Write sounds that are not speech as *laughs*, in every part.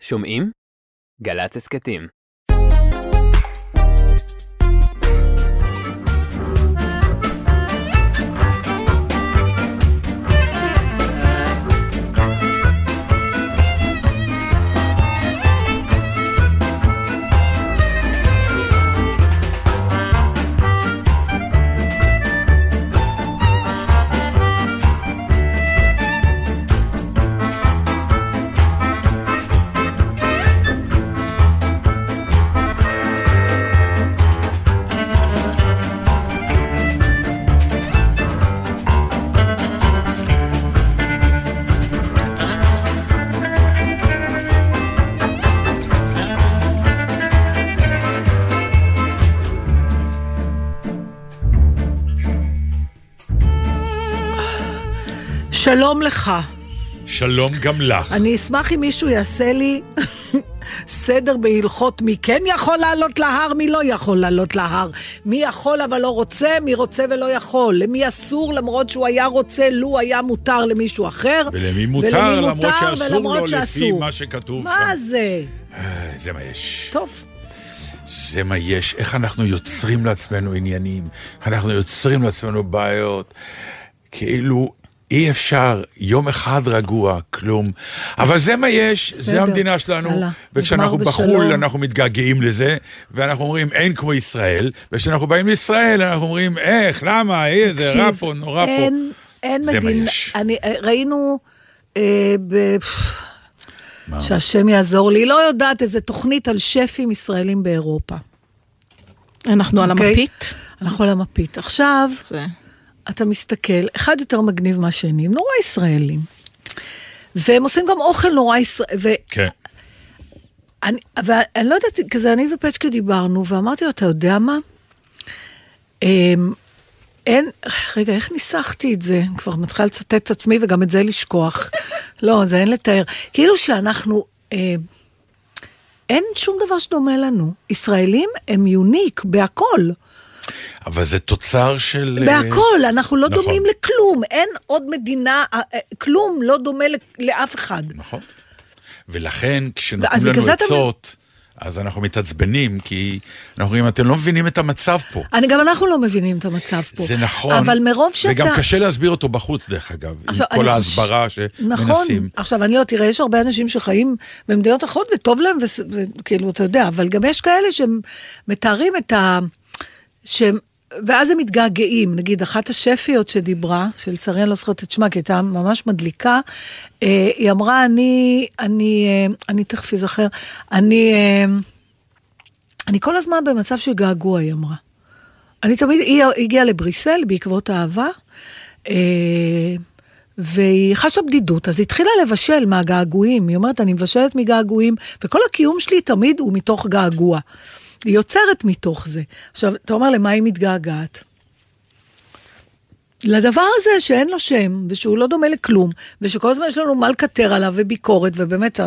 שומעים? גל"צ הסכתים. שלום לך. שלום גם לך. אני אשמח אם מישהו יעשה לי *laughs* סדר בהלכות מי כן יכול לעלות להר, מי לא יכול לעלות להר. מי יכול אבל לא רוצה, מי רוצה ולא יכול. למי אסור למרות שהוא היה רוצה, לו היה מותר למישהו אחר. ולמי מותר, ולמי למרות מותר שאסור ולמרות לו לפי שאסור. מה שכתוב מה שם. זה? אה, זה מה יש. טוב. זה מה יש. איך אנחנו יוצרים לעצמנו עניינים. אנחנו יוצרים לעצמנו בעיות. כאילו... אי אפשר, יום אחד רגוע, כלום. אבל זה מה יש, זה בסדר. המדינה שלנו. יאללה, וכשאנחנו בחו"ל, בשלום. אנחנו מתגעגעים לזה, ואנחנו אומרים, אין כמו ישראל, וכשאנחנו באים לישראל, אנחנו אומרים, איך, למה, איזה רע פה, נורא פה. אין, אין זה מה מדינה, יש. אני, אה, ראינו, אה, ב... מה? שהשם יעזור לי, לא יודעת, איזה תוכנית על שפים ישראלים באירופה. אנחנו על אוקיי? המפית. אנחנו על המפית. עכשיו, זה... אתה מסתכל, אחד יותר מגניב מהשני, הם נורא ישראלים. והם עושים גם אוכל נורא ישראלי. כן. אני, ואני לא יודעת, כזה אני ופצ'קה דיברנו, ואמרתי לו, אתה יודע מה? אמ, אין, רגע, איך ניסחתי את זה? כבר מתחילה לצטט את עצמי וגם את זה לשכוח. *laughs* לא, זה אין לתאר. כאילו שאנחנו, אמ, אין שום דבר שדומה לנו. ישראלים הם יוניק בהכל. אבל זה תוצר של... אה, בהכל, אנחנו לא נכון. דומים לכלום. אין עוד מדינה, אה, אה, כלום לא דומה לאף אחד. נכון. ולכן, כשנותנים לנו זה אתה עצות, אז אנחנו מתעצבנים, כי אנחנו אומרים, אתם לא מבינים את המצב פה. אני, גם אנחנו לא מבינים את המצב פה. זה נכון. אבל מרוב שאתה... וגם קשה להסביר אותו בחוץ, דרך אגב, עכשיו, עם כל ההסברה שמנסים. נכון. עכשיו, אני לא, תראה, יש הרבה אנשים שחיים במדינות אחרות וטוב להם, וכאילו, אתה יודע, אבל גם יש כאלה שהם מתארים את ה... שהם... ואז הם מתגעגעים, נגיד, אחת השפיות שדיברה, שלצערי אני לא זוכרת את שמה, כי הייתה ממש מדליקה, אה, היא אמרה, אני, אני, אה, אני תכף אזכר, אני, אה, אני כל הזמן במצב של געגוע, היא אמרה. אני תמיד, היא הגיעה לבריסל בעקבות אהבה, אה, והיא חשה בדידות, אז היא התחילה לבשל מהגעגועים. היא אומרת, אני מבשלת מגעגועים, וכל הקיום שלי תמיד הוא מתוך געגוע. היא יוצרת מתוך זה. עכשיו, אתה אומר, למה היא מתגעגעת? לדבר הזה שאין לו שם, ושהוא לא דומה לכלום, ושכל הזמן יש לנו מה לקטר עליו וביקורת, ובאמת,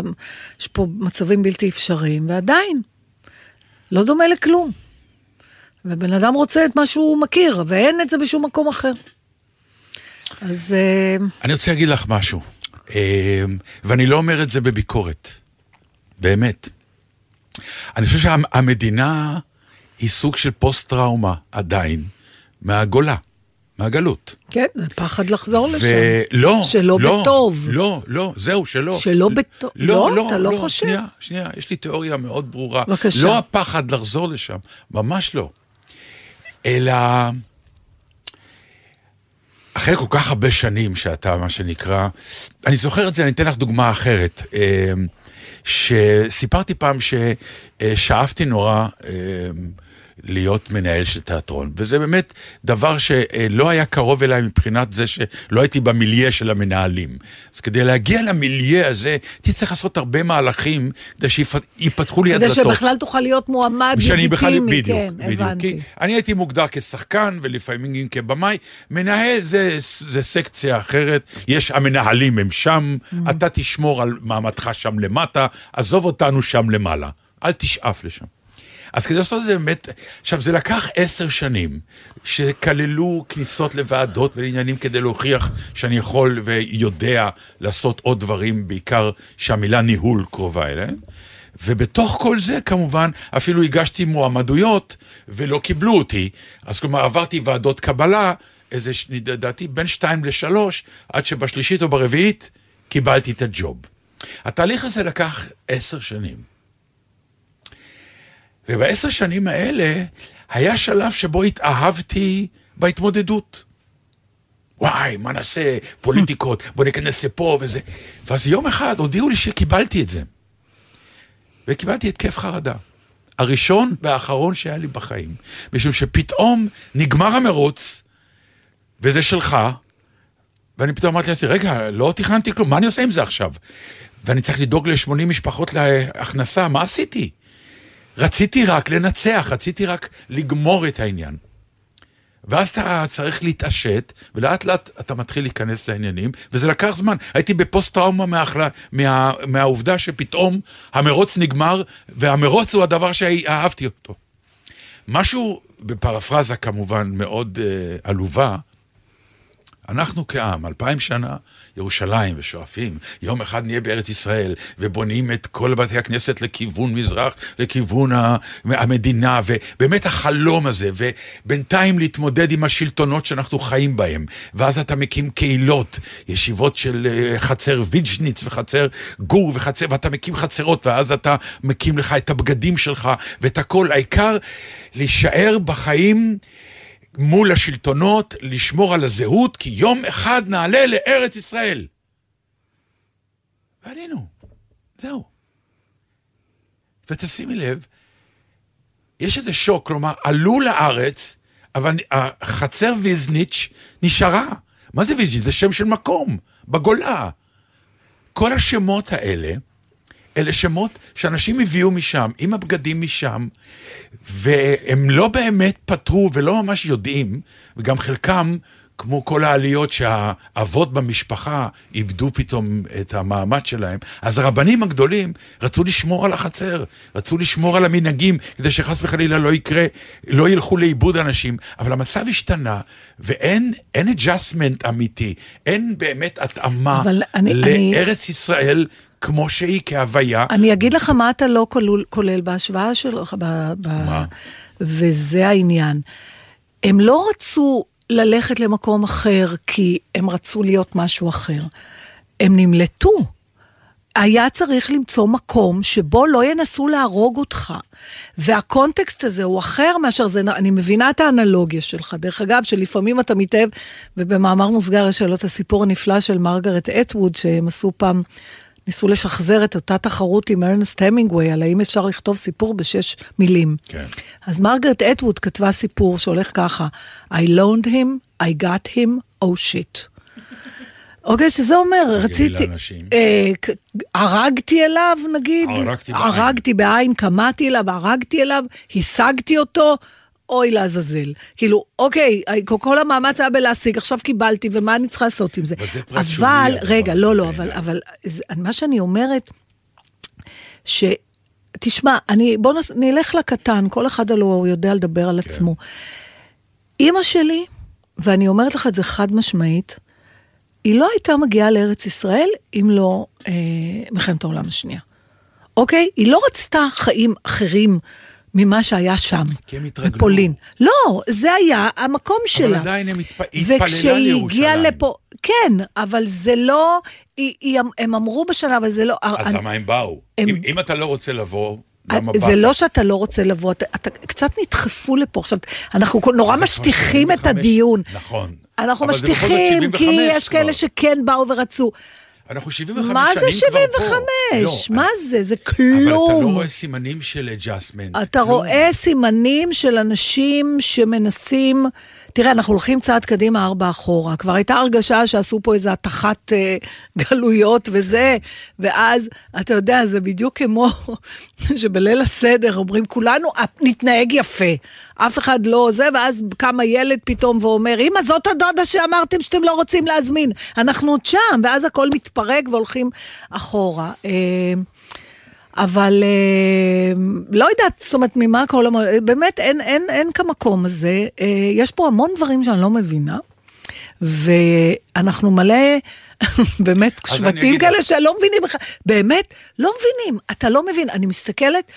יש פה מצבים בלתי אפשריים, ועדיין, לא דומה לכלום. ובן אדם רוצה את מה שהוא מכיר, ואין את זה בשום מקום אחר. אז אה, אני רוצה להגיד לך משהו, אה, ואני לא אומר את זה בביקורת, באמת. אני חושב שהמדינה היא סוג של פוסט-טראומה עדיין, מהגולה, מהגלות. כן, זה פחד לחזור לשם. ולא, שלא לא, בטוב. לא, לא, זהו, שלא. שלא בטוב. לא, אתה לא חושב? שנייה, שנייה, יש לי תיאוריה מאוד ברורה. בבקשה. לא הפחד לחזור לשם, ממש לא. אלא... אחרי כל כך הרבה שנים שאתה, מה שנקרא, אני זוכר את זה, אני אתן לך דוגמה אחרת. אה, שסיפרתי פעם ששאפתי נורא אה, להיות מנהל של תיאטרון, וזה באמת דבר שלא היה קרוב אליי מבחינת זה שלא הייתי במיליה של המנהלים. אז כדי להגיע למיליה הזה, הייתי צריך לעשות הרבה מהלכים כדי שיפתחו לי כדי הדלתות. שבכלל תוכל להיות מועמד שאני בכלל, לגיטימי. בדיוק, כן, בדיוק. הבנתי. כי אני הייתי מוגדר כשחקן ולפעמים כבמאי. מנהל זה, זה סקציה אחרת, יש, המנהלים הם שם, Mm-hmm. אתה תשמור על מעמדך שם למטה, עזוב אותנו שם למעלה, אל תשאף לשם. אז כדי לעשות את זה באמת, עכשיו זה לקח עשר שנים, שכללו כניסות לוועדות ולעניינים כדי להוכיח שאני יכול ויודע לעשות עוד דברים, בעיקר שהמילה ניהול קרובה אליהם. ובתוך כל זה כמובן אפילו הגשתי מועמדויות ולא קיבלו אותי, אז כלומר עברתי ועדות קבלה, איזה, לדעתי בין שתיים לשלוש, עד שבשלישית או ברביעית קיבלתי את הג'וב. התהליך הזה לקח עשר שנים. ובעשר שנים האלה היה שלב שבו התאהבתי בהתמודדות. וואי, מה נעשה? פוליטיקות, בוא ניכנס לפה וזה. ואז יום אחד הודיעו לי שקיבלתי את זה. וקיבלתי התקף חרדה. הראשון והאחרון שהיה לי בחיים. משום שפתאום נגמר המרוץ, וזה שלך, ואני פתאום אמרתי לעצמי, רגע, לא תכננתי כלום, מה אני עושה עם זה עכשיו? ואני צריך לדאוג ל-80 משפחות להכנסה, מה עשיתי? רציתי רק לנצח, רציתי רק לגמור את העניין. ואז אתה צריך להתעשת, ולאט לאט אתה מתחיל להיכנס לעניינים, וזה לקח זמן. הייתי בפוסט-טראומה מהחלה, מה, מהעובדה שפתאום המרוץ נגמר, והמרוץ הוא הדבר שאהבתי אותו. משהו, בפרפרזה כמובן מאוד uh, עלובה, אנחנו כעם, אלפיים שנה, ירושלים ושואפים, יום אחד נהיה בארץ ישראל, ובונים את כל בתי הכנסת לכיוון מזרח, לכיוון המדינה, ובאמת החלום הזה, ובינתיים להתמודד עם השלטונות שאנחנו חיים בהם. ואז אתה מקים קהילות, ישיבות של אה, חצר ויג'ניץ וחצר גור וחצר, ואתה מקים חצרות, ואז אתה מקים לך את הבגדים שלך ואת הכל. העיקר להישאר בחיים. מול השלטונות, לשמור על הזהות, כי יום אחד נעלה לארץ ישראל. ועלינו, זהו. ותשימי לב, יש איזה שוק, כלומר, עלו לארץ, אבל החצר ויזניץ' נשארה. מה זה ויזניץ'? זה שם של מקום, בגולה. כל השמות האלה, אלה שמות שאנשים הביאו משם, עם הבגדים משם, והם לא באמת פתרו ולא ממש יודעים, וגם חלקם, כמו כל העליות שהאבות במשפחה איבדו פתאום את המעמד שלהם, אז הרבנים הגדולים רצו לשמור על החצר, רצו לשמור על המנהגים, כדי שחס וחלילה לא יקרה, לא ילכו לאיבוד אנשים, אבל המצב השתנה, ואין adjustment אמיתי, אין באמת התאמה אני, לארץ אני... ישראל כמו שהיא כהוויה. אני אגיד לך מה אתה לא כולל, כולל בהשוואה שלך, ב, ב, מה? וזה העניין. הם לא רצו ללכת למקום אחר כי הם רצו להיות משהו אחר. הם נמלטו. היה צריך למצוא מקום שבו לא ינסו להרוג אותך. והקונטקסט הזה הוא אחר מאשר זה, אני מבינה את האנלוגיה שלך. דרך אגב, שלפעמים אתה מתאהב, ובמאמר מוסגר יש לו את הסיפור הנפלא של מרגרט אטווד, שהם עשו פעם ניסו לשחזר את אותה תחרות עם ארנסט המינגווי, על האם אפשר לכתוב סיפור בשש מילים. כן. אז מרגרט אטווד כתבה סיפור שהולך ככה, I loaned him, I got him, oh shit. אוקיי, שזה אומר, רציתי, אה, הרגתי אליו נגיד, הרגתי הרגתי בעין, קמאתי אליו, הרגתי אליו, השגתי אותו, אוי לעזאזל. כאילו, אוקיי, כל המאמץ היה בלהשיג, עכשיו קיבלתי, ומה אני צריכה לעשות עם זה? אבל, רגע, לא, לא, אבל, אבל מה שאני אומרת, ש... תשמע, אני, בוא נלך לקטן, כל אחד הלוא יודע לדבר על כן. עצמו. אימא שלי, ואני אומרת לך את זה חד משמעית, היא לא הייתה מגיעה לארץ ישראל אם לא אה, מלחמת העולם השנייה. אוקיי? היא לא רצתה חיים אחרים ממה שהיה שם, כי הם התרגלו. בפולין. לא, זה היה המקום שלה. אבל עדיין הם התפ... התפללה לירושלים. וכשהיא הגיעה לפה, כן, אבל זה לא, היא, היא, הם אמרו בשנה, אבל זה לא... אז אני, למה הם באו? הם... אם, אם אתה לא רוצה לבוא... למה באת? זה לא שאתה לא רוצה לבוא, אתה, אתה קצת נדחפו לפה. עכשיו, אנחנו נורא משטיחים את הדיון. נכון. אנחנו משטיחים, כי יש. כאלה שכן באו ורצו. אנחנו 75 שנים כבר פה. מה זה 75? לא, מה אני... זה? זה כלום. אבל אתה לא רואה סימנים של אג'אסמנט. אתה כלום. רואה סימנים של אנשים שמנסים... תראה, אנחנו הולכים צעד קדימה, ארבע אחורה. כבר הייתה הרגשה שעשו פה איזו התחת אה, גלויות וזה, ואז, אתה יודע, זה בדיוק כמו *laughs* שבליל הסדר אומרים, כולנו נתנהג יפה. אף אחד לא זה, ואז קם הילד פתאום ואומר, אמא, זאת הדודה שאמרתם שאתם לא רוצים להזמין. אנחנו עוד שם, ואז הכל מתפרק והולכים אחורה. אה, אבל אה, לא יודעת, זאת אומרת, ממה כל המ... באמת, אין, אין, אין כמקום הזה. אה, יש פה המון דברים שאני לא מבינה, ואנחנו מלא, *laughs* באמת, שבטים כאלה. שלא מבינים בכלל, באמת, לא מבינים, אתה לא מבין, אני מסתכלת,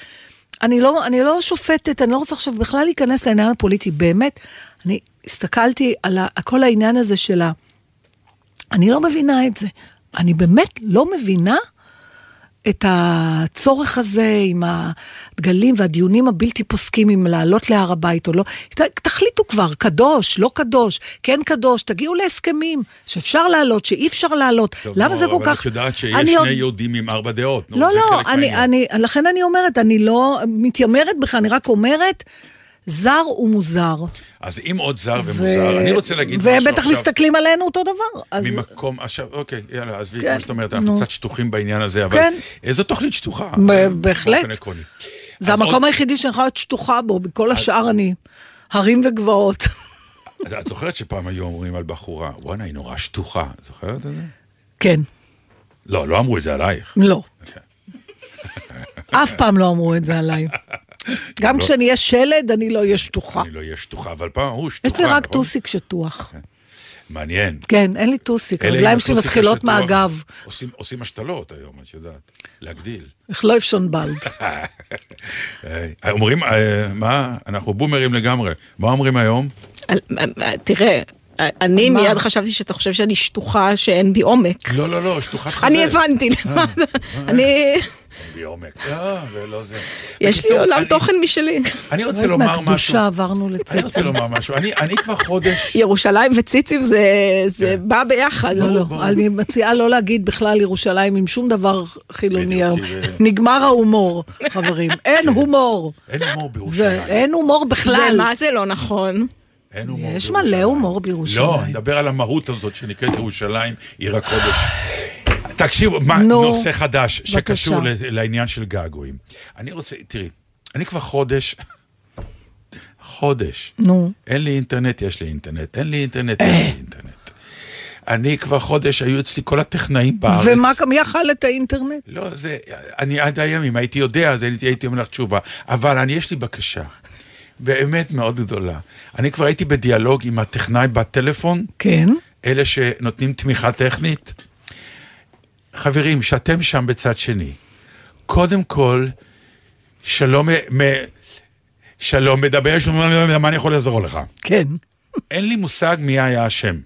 אני לא, אני לא שופטת, אני לא רוצה עכשיו בכלל להיכנס לעניין הפוליטי, באמת, אני הסתכלתי על ה, כל העניין הזה של ה... אני לא מבינה את זה. אני באמת לא מבינה את הצורך הזה עם הדגלים והדיונים הבלתי פוסקים אם לעלות להר הבית או לא. תחליטו כבר, קדוש, לא קדוש, כן קדוש, תגיעו להסכמים שאפשר לעלות, שאי אפשר לעלות. טוב, למה נו, זה כל אבל כך... את יודעת שיש אני שני יהודים עם ארבע דעות. נו, לא, לא, אני. אני, לכן אני אומרת, אני לא מתיימרת בך, אני רק אומרת, זר ומוזר. אז אם עוד זר ומוזר, אני רוצה להגיד משהו ובטח עכשיו. מסתכלים עלינו אותו דבר. אז... ממקום, עכשיו, אוקיי, יאללה, עזבי, כן, כמו שאת אומרת, אנחנו נו. קצת שטוחים בעניין הזה, אבל כן. איזו תוכנית שטוחה. ב- בהחלט. זה אז המקום עוד- היחידי שאני יכולה להיות שטוחה בו, בכל השאר אני הרים וגבעות. את זוכרת שפעם היו אומרים על בחורה, וואנה, היא נורא שטוחה, זוכרת את זה? כן, לא, לא אמרו את זה עלייך. לא. אוקיי. אף פעם לא אמרו את זה עליי. גם כשאני אהיה שלד, אני לא אהיה שטוחה. אני לא אהיה שטוחה, אבל פעם אמרו שטוחה. יש לי רק נכון? טוסיק שטוח. מעניין. כן, אין לי טוסיק, הרגליים שלי מתחילות מהגב. עושים- השתלות היום, את יודעת, להגדיל. איך לא אפשון בלד. *laughs* אה, אומרים, אה, מה, אנחנו בומרים לגמרי. מה אומרים היום? על- תראה, אני מה? מיד חשבתי שאתה חושב שאני שטוחה שאין בי עומק. לא, לא, לא, שטוחת חזה. אני הבנתי, למה אתה- אני, בעומק. לא, ולא זה. יש לי עולם אני- תוכן משלי. אני רוצה לומר משהו. מהקדושה עברנו אני רוצה. לומר משהו. אני אני כבר חודש... ירושלים וציצים זה, זה בא ביחד. לא, לא, ברור. אני מציעה לא להגיד בכלל ירושלים עם שום דבר חילוני. נגמר ההומור, חברים. אין הומור. אין הומור בירושלים. אין הומור בכלל. מה זה לא נכון? אין הומור יש בירושלים. מלא הומור בירושלים. לא, אני מדבר על המהות הזאת שנקראת ירושלים, עיר הקודש. *sighs* תקשיבו, מה, נו, נושא חדש שקשור בבקשה. ל- לעניין של געגועים. אני רוצה, תראי, אני כבר חודש, *laughs* חודש, נו. אין לי אינטרנט, יש לי אינטרנט, אין לי אינטרנט, יש לי אינטרנט. אני כבר חודש, היו אצלי כל הטכנאים בארץ. ומה, מי אכל את האינטרנט? לא, זה, אני עד היום, אם הייתי יודע, אז הייתי, הייתי אומר לך תשובה. אבל אני, יש לי בקשה, *laughs* באמת מאוד גדולה. אני כבר הייתי בדיאלוג עם הטכנאי בטלפון, כן. אלה שנותנים תמיכה טכנית. חברים, שאתם שם בצד שני, קודם כל, שלום, מ, שלום מדבר, שלום, מה אני יכול לעזור לך? כן. אין לי מושג מי היה השם.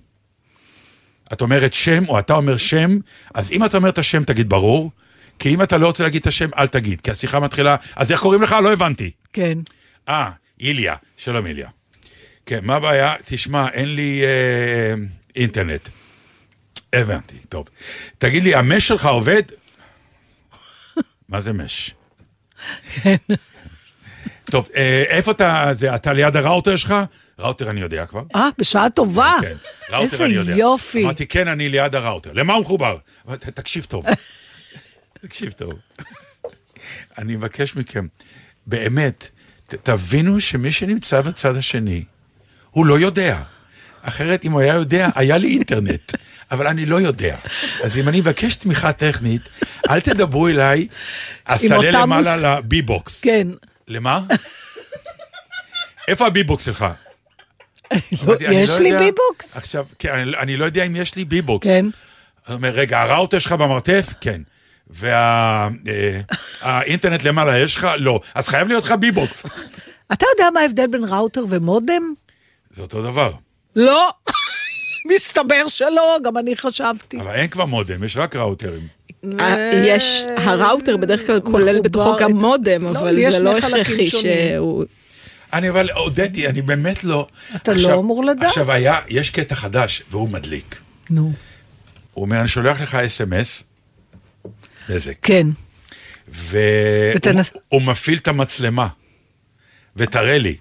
את אומרת שם, או אתה אומר שם, אז אם אתה אומר את השם, תגיד ברור, כי אם אתה לא רוצה להגיד את השם, אל תגיד, כי השיחה מתחילה, אז איך קוראים לך? לא הבנתי. כן. אה, איליה, שלום איליה. כן, מה הבעיה? תשמע, אין לי אה, אינטרנט. הבנתי, טוב. תגיד לי, המש שלך עובד? *laughs* מה זה מש? טוב, אה, איפה אתה, זה, אתה ליד הראוטר שלך? ראוטר אני יודע כבר. אה, בשעה טובה. כן, ראוטר איזה אני יודע. יופי. אמרתי, כן, אני ליד הראוטר. למה הוא מחובר? תקשיב טוב. *laughs* תקשיב טוב. אני מבקש מכם, באמת, ת- תבינו שמי שנמצא בצד השני, הוא לא יודע. אחרת, אם הוא היה יודע, היה לי אינטרנט, *laughs* אבל אני לא יודע. אז אם אני מבקש תמיכה טכנית, אל תדברו אליי, אז תעלה למעלה מוס- לבי-בוקס. כן. למה? *laughs* איפה הבי-בוקס שלך? *laughs* לא, יש לא לי יודע- ביבוקס? עכשיו, כן, אני, אני לא יודע אם יש לי ביבוקס. כן. אומר, רגע, הראוטר שלך במרתף? כן. והאינטרנט למעלה יש לך? לא. אז חייב להיות לך ביבוקס. אתה יודע מה ההבדל בין ראוטר ומודם? זה אותו דבר. לא. *laughs* מסתבר שלא, גם אני חשבתי. אבל אין כבר מודם, יש רק ראוטרים. אה, יש, הראוטר בדרך כלל כולל בתוכו גם מודם, לא, אבל זה לא הכרחי. שהוא... אני אבל הודיתי, אני באמת לא... אתה לא אמור לדעת. עכשיו היה, יש קטע חדש, והוא מדליק. נו. הוא אומר, אני שולח לך אס.אם.אס, בזק. כן. והוא ותנס- מפעיל את המצלמה, ותראה לי.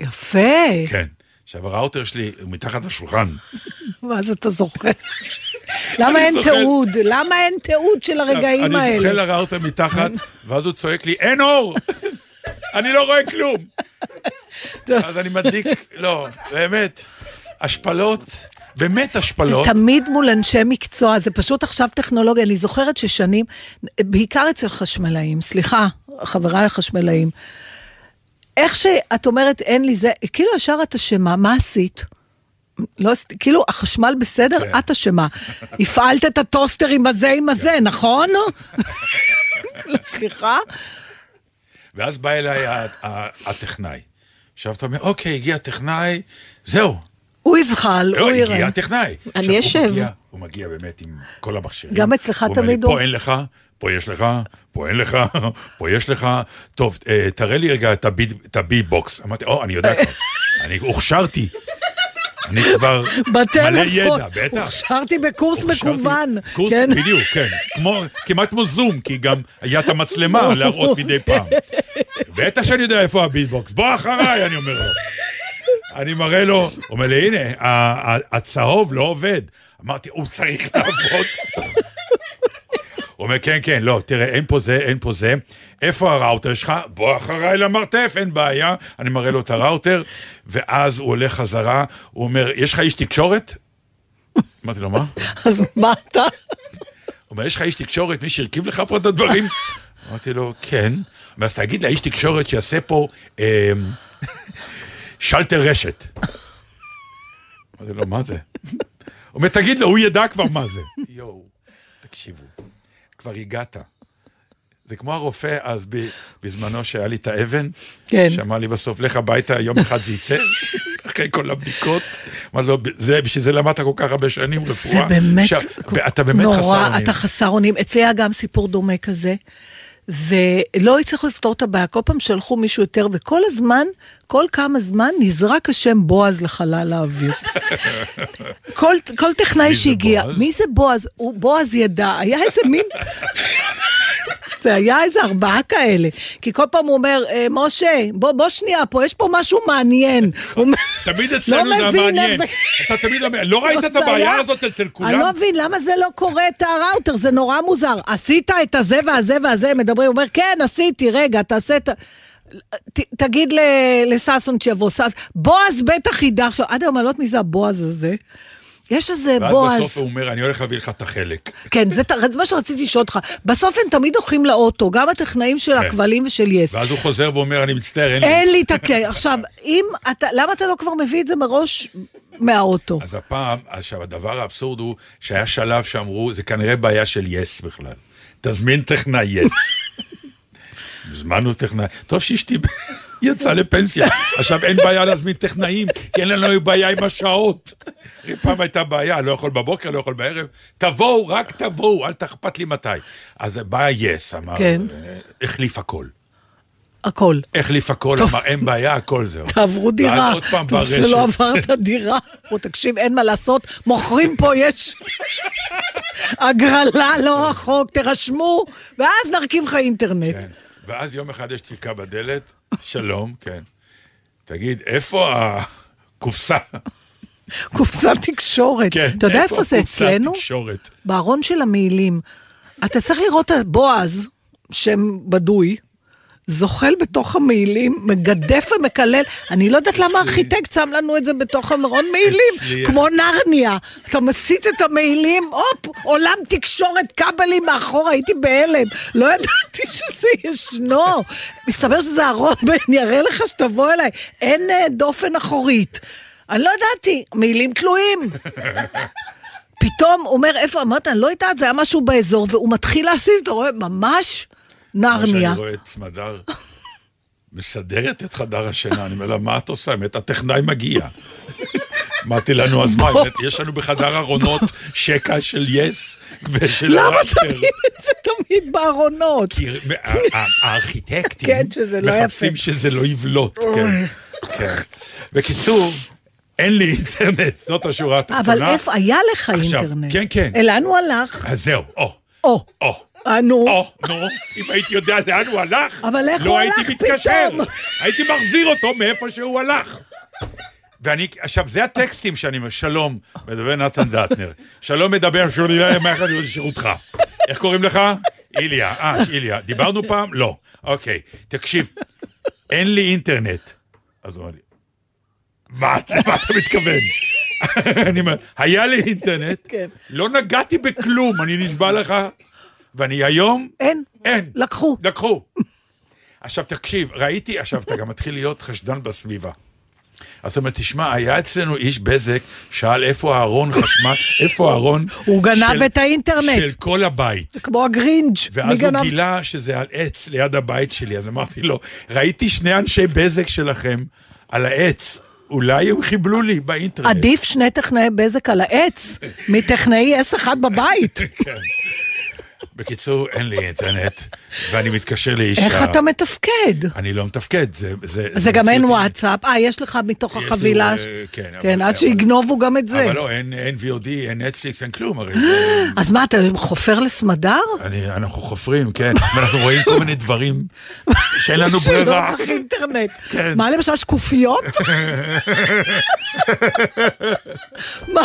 יפה. כן. עכשיו, הראוטר שלי הוא מתחת לשולחן. *laughs* ואז אתה זוכר. *laughs* למה אין זוכר. תיעוד? למה אין תיעוד של הרגעים אני זוכה האלה? לראוטר מתחת, *laughs* ואז הוא צועק לי, אין אור! אני לא רואה כלום. אז אני מדליק, לא, באמת, השפלות, באמת השפלות. תמיד מול אנשי מקצוע, זה פשוט עכשיו טכנולוגיה. אני זוכרת ששנים, בעיקר אצל חשמלאים, סליחה, חבריי החשמלאים, איך שאת אומרת, אין לי זה, כאילו ישר את אשמה, מה עשית? לא, כאילו, החשמל בסדר, כן. את אשמה. *laughs* הפעלת את הטוסטר עם הזה, עם הזה, נכון? *laughs* לא, סליחה? ואז בא אליי הטכנאי. עכשיו אתה אומר, אוקיי, הגיע טכנאי, זהו. הוא יזחל, לא, הוא הגיע יראה. הטכנאי. אני עכשיו, הוא אשב. הוא מגיע באמת עם כל המכשירים. גם אצלך הוא אומר לי, תמיד הוא- פה אין לך, פה יש לך, פה אין לך, *laughs* פה יש לך. טוב, אה, תראה לי רגע את הבי- הבי-בוקס. אמרתי, או, אני יודע כבר. *laughs* אני הוכשרתי. אני כבר מלא. ידע, בטח. הוכשרתי בקורס. מקוון. קורס, כן. בדיוק, כן. כמעט כמו זום, כי גם היה את המצלמה להראות מדי פעם. *laughs* בטח שאני יודע איפה הביטבוקס, בוא אחריי, אני אומר לו. אני מראה לו, הוא אומר לי, הנה, הצהוב לא עובד. אמרתי, הוא צריך לעבוד. הוא אומר, כן, כן, לא, תראה, אין פה זה, אין פה זה. איפה הראוטר שלך? בוא אחריי למרתף, אין בעיה. אני מראה לו את הראוטר, ואז הוא הולך חזרה, הוא אומר, יש לך איש תקשורת? אמרתי לו, מה? אז מה אתה? הוא אומר, יש לך איש תקשורת, מי שהרכיב לך פה את הדברים? אמרתי לו, כן. ואז תגיד לאיש תקשורת שיעשה פה אה, שלטר רשת. אמרתי לו, מה זה? הוא אומר, תגיד לו, הוא ידע כבר מה זה. יואו, תקשיבו, כבר הגעת. זה כמו הרופא אז ב- בזמנו שהיה לי את האבן, כן. שאמר לי בסוף, לך הביתה, יום אחד זה יצא, אחרי כל הבדיקות. אמרתי לו, זה, בשביל זה למדת כל כך הרבה שנים זה רפואה. באמת שה- אתה באמת חסר נורא, אונים. אתה חסר אונים. אצלי היה גם סיפור דומה כזה, ולא הצליחו לפתור את הבעיה. כל פעם שלחו מישהו יותר, וכל הזמן, כל כמה זמן, נזרק השם בועז לחלל האוויר. כל, כל טכנאי שהגיע, בועז? מי זה בועז? הוא בועז ידע, היה איזה מין... זה היה איזה ארבעה כאלה. כי כל פעם הוא אומר, "אה, משה, בוא, בוא שנייה, פה יש פה משהו מעניין. אומר, תמיד לא אצלנו זה מבין איך מעניין. זה- אתה תמיד אומר, לא ראית את זה הבעיה הזאת אצל אני לא כולם? מבין, למה זה לא קורה את הראוטר? זה נורא מוזר. עשית את הזה והזה והזה, מדברים, הוא אומר, כן, עשיתי, רגע, תעשה את ה... ת, תגיד לששון שיבוא, שש... בועז בטח ידע עכשיו, עד היום אני לא יודעת מי זה הבועז הזה. יש איזה ואז בועז. בסוף הוא אומר, אני הולך להביא לך את החלק. כן, זה, מה שרציתי לשאול אותך. בסוף הם תמיד הולכים לאוטו, גם הטכנאים של כן. הכבלים ושל יס. ואז הוא חוזר ואומר, אני מצטער, אין לי. אין לי את הכי... עכשיו, אם אתה, למה אתה לא כבר מביא את זה מראש מהאוטו? אז הפעם, עכשיו, הדבר האבסורד הוא שהיה שלב שאמרו, זה כנראה בעיה של יס בכלל. תזמין טכנאי יס. *laughs* הזמנו טכנאי. טוב שאשתי יצאה לפנסיה. עכשיו, אין בעיה להזמין טכנאים, כי אין לנו בעיה עם השעות. פעם הייתה בעיה, לא יכול בבוקר, לא יכול בערב. תבואו, רק תבואו, אל תאכפת לי מתי. אז בא יס, אמר, כן. החליף הכל. הכל. החליף הכל, טוב. אמר, אין בעיה, הכל זהו. תעברו דירה. ואז עוד פעם טוב ברשת. שלא עברת דירה. הוא תקשיב, אין מה לעשות, מוכרים פה, יש הגרלה לא רחוק, תירשמו, ואז נרכיב לך אינטרנט. כן. ואז יום אחד יש דפיקה בדלת, שלום, כן. תגיד, איפה הקופסה? קופסת תקשורת. כן, אתה יודע איפה זה אצלנו? תקשורת? בארון של המעילים. אתה צריך לראות את בועז, שם בדוי, זוחל בתוך המעילים, מגדף ומקלל. אני לא יודעת למה הארכיטקט שם לנו את זה בתוך המרון מעילים, כמו נרניה. אתה מסיט את המעילים, הופ, עולם תקשורת כבלים מאחורה, הייתי בהלם. לא ידעתי שזה ישנו. מסתבר שזה ארון, אני אראה לך שתבוא אליי. אין אה, דופן אחורית. אני לא ידעתי, מעילים תלויים. פתאום הוא אומר, איפה, אמרת, אני לא יודעת, זה היה משהו באזור, והוא מתחיל להסיב, אתה רואה, ממש נרניה. שאני רואה את סמדר מסדרת את חדר השינה, אני אומר לה, מה את עושה? באמת, הטכנאי מגיע. אמרתי לנו, אז מה, יש לנו בחדר ארונות שקע של יס ושל למה הראפטר. שמים את זה תמיד בארונות? כי הארכיטקטים כן, לא מחפשים. שזה לא יבלוט, כן. כן. בקיצור, אין לי אינטרנט, זאת השורה התחתונה. אבל איפה, היה לך אינטרנט. כן, כן. לאן הוא הלך? אז זהו, או, או, או. אה, נו. או, נו, אם הייתי יודע לאן הוא הלך, אבל איך לא הוא הלך. פתאום? הייתי מחזיר אותו מאיפה שהוא הלך. ואני, עכשיו, זה הטקסטים שאני אומר, שלום, מדבר נתן דטנר. שלום מדבר, שלום להיות לשירותך? איך קוראים לך? איליה. אה, איליה. דיברנו פעם? לא. אוקיי, תקשיב, אין לי אינטרנט. אז הוא אמר לי, מה, אתה מתכוון? *laughs* היה לי אינטרנט, כן. לא נגעתי בכלום, אני נשבע לך, ואני היום, אין, אין. לקחו. לקחו. עכשיו תקשיב, ראיתי, עכשיו אתה גם מתחיל להיות חשדן בסביבה. אז אתה אומר, תשמע, היה אצלנו איש בזק, שאל איפה הארון חשמל, *laughs* איפה הארון... הוא גנב את האינטרנט. של כל הבית. זה כמו הגרינג'. ואז הוא? גילה שזה על עץ ליד הבית שלי, אז אמרתי לו, ראיתי שני אנשי בזק שלכם על העץ, אולי הם חיבלו לי באינטרנט. עדיף שני טכנאי בזק על העץ, מטכנאי S1 בבית. *laughs* כן. בקיצור, אין לי אינטרנט, ואני מתקשר לאישה. איך אתה מתפקד? אני לא מתפקד, זה... זה, זה גם אין וואטסאפ. אה, יש לך מתוך יש החבילה. אה, ש- כן, אבל- כן, עד אבל- שיגנובו גם את זה. אבל לא, אין, אין VOD, אין נטפליקס, אין כלום, הרי זה... אז מה, אתה חופר לסמדר? אני, אנחנו חופרים, כן, ואנחנו רואים כל מיני דברים שאין לנו שלא ברירה. צריך אינטרנט. כן. מה למשל, שקופיות? מה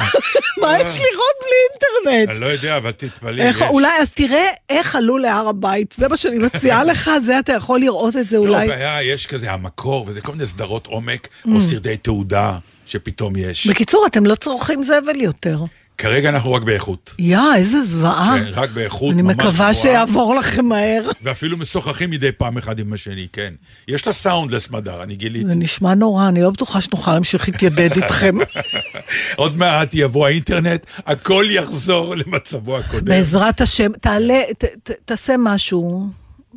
מה יש לראות בלי אינטרנט? אני לא יודע, אבל תתפלאי. אולי, אז תראה איך עלו להר הבית, זה מה שאני מציעה *laughs* לך, זה אתה יכול לראות את זה לא, אולי. הבעיה, יש כזה המקור, וזה כל מיני סדרות עומק, Mm. או סרטי תעודה, שפתאום יש. בקיצור, אתם לא צורכים זבל יותר. כרגע אנחנו רק באיכות. יא, איזה זוועה. כן, רק באיכות אני ממש מקווה גבוהה. שיעבור לכם מהר. ואפילו משוחחים מדי פעם אחד עם השני, כן. יש לה סאונד לסמדר, אני גיליתי. זה נשמע נורא, אני לא בטוחה שנוכל להמשיך להתיידד איתכם. *laughs* עוד מעט יבוא האינטרנט, הכל יחזור למצבו הקודם. בעזרת השם, תעלה, ת- ת- תעשה משהו.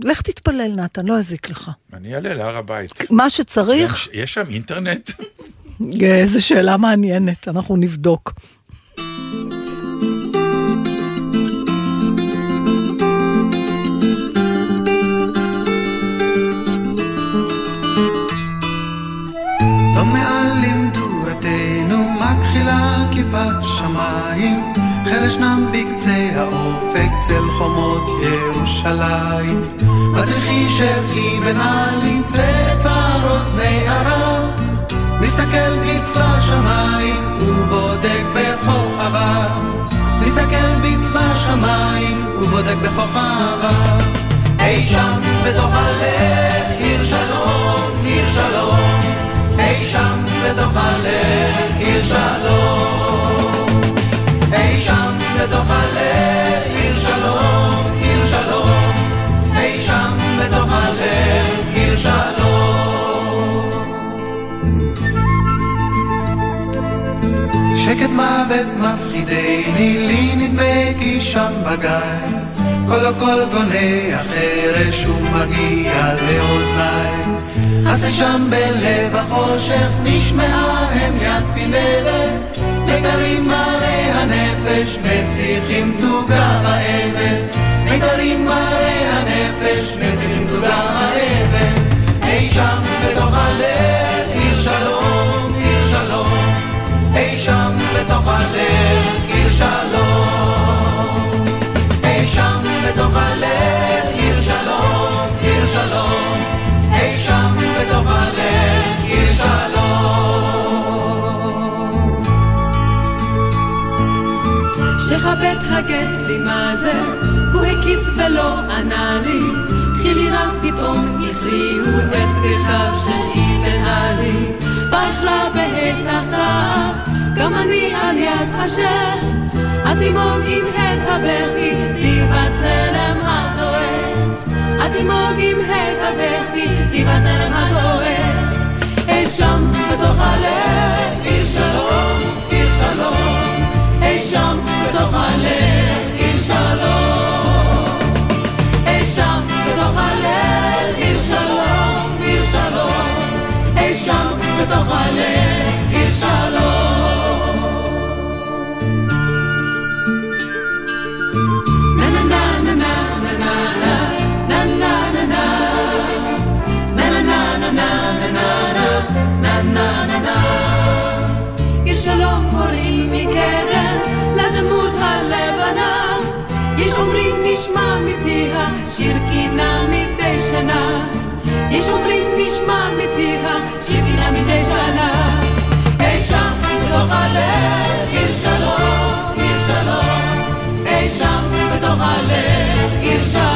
לך תתפלל, נתן, לא יזיק לך. אני אעלה להר הבית. מה גם שצריך, ש- יש שם אינטרנט? *laughs* איזו שאלה מעניינת, אנחנו נבדוק. חרש נם בקצה האופק, צל חומות ירושלים. בדרכי שפי בן עלי, צאצא אוזני ערב, מסתכל בצבא שמיים, ובודק בכוכביו. מסתכל בצבא שמיים, ובודק בכוכביו. אי שם בתוך הלב, עיר שלום, עיר שלום. אי שם בתוך הלב, עיר שלום. אי שם בתוך הלב, עיר שלום, עיר שלום. אי שם בתוך הלב, עיר שלום. שקט מוות מפחידני, לי נדמה כי שם בגיא. קולו קול גונה החרש ומגיע לאוזניי. אז שם בלב החושך נשמעה הם יד פינרת, מיתרים מראה הנפש משיחים תוגה האבן. מיתרים מראה הנפש משיחים שכבד הגט לי מה זה, הוא הקיץ ולא ענה לי, חילי רם פתאום הכריעו את ברכיו של אבן עלי, באכלה בהיסחתה, גם אני על יד אשר, התימוג עם הד הבכי, זיו הצלם הדואג, התימוג עם הד הבכי, זיו הצלם הדואג, אי שם בתוך הלב, עיר שלום, עיר שלום, בתוך הלב עיר שלום. אי שם בתוך הלב עיר שלום, עיר שלום. אי שם בתוך הלב עיר שלום. נה נה נה נה נה נה נה שלום קוראים מקרן יש אומרים נשמע מפיה שיר קינה מדי שנה. יש אומרים נשמע מפיה שיר קינה מדי שנה. אי שם בתוך הלב עיר שלום, עיר שלום. אי שם בתוך הלב עיר שלום.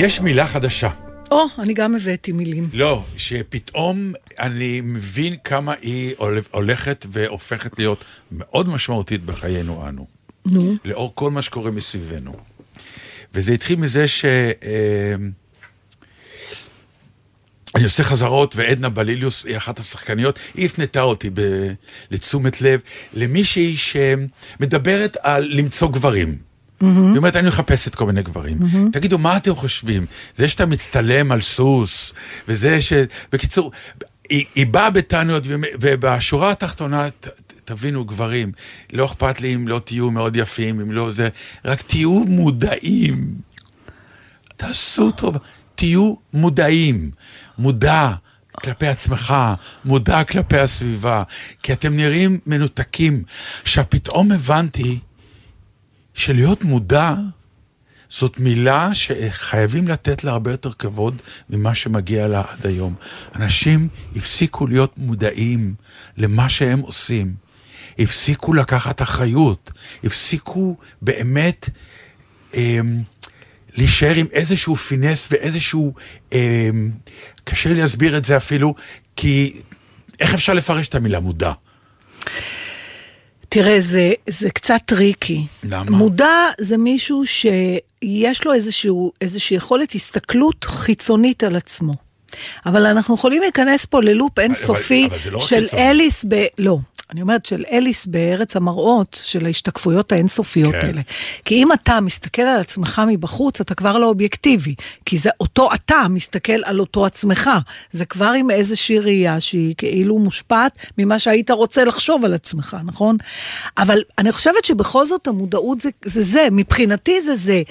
יש מילה חדשה. או, אני גם הבאתי מילים. לא, שפתאום אני מבין כמה היא הול- הולכת והופכת להיות מאוד משמעותית בחיינו אנו. נו. לאור כל מה שקורה מסביבנו. וזה התחיל מזה ש... אה, אני עושה חזרות, ועדנה בליליוס היא אחת השחקניות, היא הפנתה אותי ב... לתשומת לב למישהי שמדברת על למצוא גברים. היא אומרת, אני מחפשת כל מיני גברים. תגידו, מה אתם חושבים? זה שאתה מצטלם על סוס, וזה ש... בקיצור, היא, היא באה בטענות, ובשורה התחתונה, ת- תבינו, גברים, לא אכפת לי אם לא תהיו מאוד יפים, אם לא זה, רק תהיו מודעים. תעשו טוב, תהיו מודעים. מודע כלפי עצמך, מודע כלפי הסביבה, כי אתם נראים מנותקים. עכשיו, פתאום הבנתי שלהיות מודע זאת מילה שחייבים לתת לה הרבה יותר כבוד ממה שמגיע לה עד היום. אנשים הפסיקו להיות מודעים למה שהם עושים. הפסיקו לקחת אחריות. הפסיקו באמת אה, להישאר עם איזשהו פינס ואיזשהו... אה, קשה להסביר את זה אפילו, כי איך אפשר לפרש את המילה מודע? תראה, זה, זה קצת tricky. למה? מודע זה מישהו שיש לו איזשהו, איזושהי יכולת הסתכלות חיצונית על עצמו. אבל אנחנו יכולים להיכנס פה ללופ אינסופי אבל זה לא של. אליס ב... לא. אני אומרת של אליס בארץ המראות, של ההשתקפויות האינסופיות כן. האלה. כי אם אתה מסתכל על עצמך מבחוץ, אתה כבר לא אובייקטיבי. כי זה אותו אתה מסתכל על אותו עצמך. זה כבר עם איזושהי ראייה שהיא כאילו מושפעת ממה שהיית רוצה לחשוב על עצמך, נכון? אבל אני חושבת שבכל זאת המודעות זה זה, זה מבחינתי זה זה.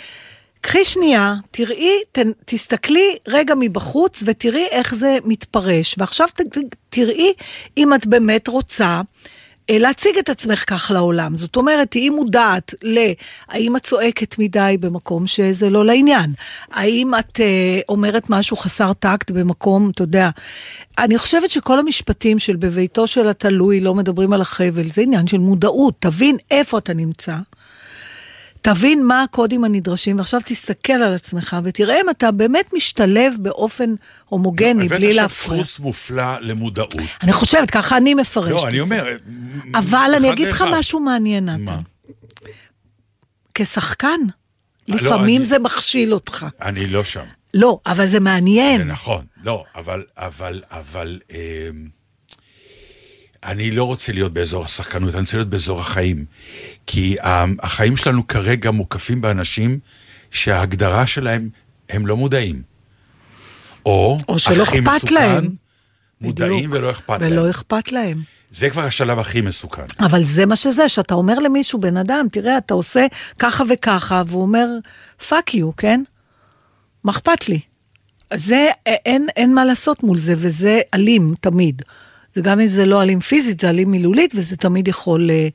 קחי שנייה, תראי, ת, תסתכלי רגע מבחוץ ותראי איך זה מתפרש. ועכשיו ת, תראי אם את באמת רוצה אה, להציג את עצמך כך לעולם. זאת אומרת, תהיי מודעת להאם את צועקת מדי במקום שזה לא לעניין. האם את אה, אומרת משהו חסר טקט במקום, אתה יודע. אני חושבת שכל המשפטים של בביתו של התלוי לא מדברים על החבל, זה עניין של מודעות. תבין איפה אתה נמצא. תבין מה הקודים הנדרשים, ועכשיו תסתכל על עצמך ותראה אם אתה באמת משתלב באופן הומוגני, בלי הבאת להפריע. עכשיו דפוס מופלא למודעות. אני חושבת, ככה אני מפרשת לא, את אני זה. אומר... אבל אני אגיד לך. משהו מעניין, נתן. מה? כשחקן, לא, לפעמים אני- זה מכשיל אותך. אני לא שם. לא, אבל זה מעניין. זה נכון, לא, אבל, אבל, אבל, אה, אני לא רוצה להיות באזור השחקנות, אני רוצה להיות באזור החיים. כי החיים שלנו כרגע מוקפים באנשים שההגדרה שלהם, הם לא מודעים. או, או שלא אכפת מסוכן, להם. מודעים בדיוק. ולא אכפת להם. ולא אכפת להם. זה כבר השלב הכי מסוכן. אבל זה מה שזה, שאתה אומר למישהו, בן אדם, תראה, אתה עושה ככה וככה, והוא אומר, fuck you, כן? מה אכפת לי? זה, אין, אין מה לעשות מול זה, וזה אלים תמיד. וגם אם זה לא אלים פיזית, זה אלים מילולית, וזה תמיד יכול... אה,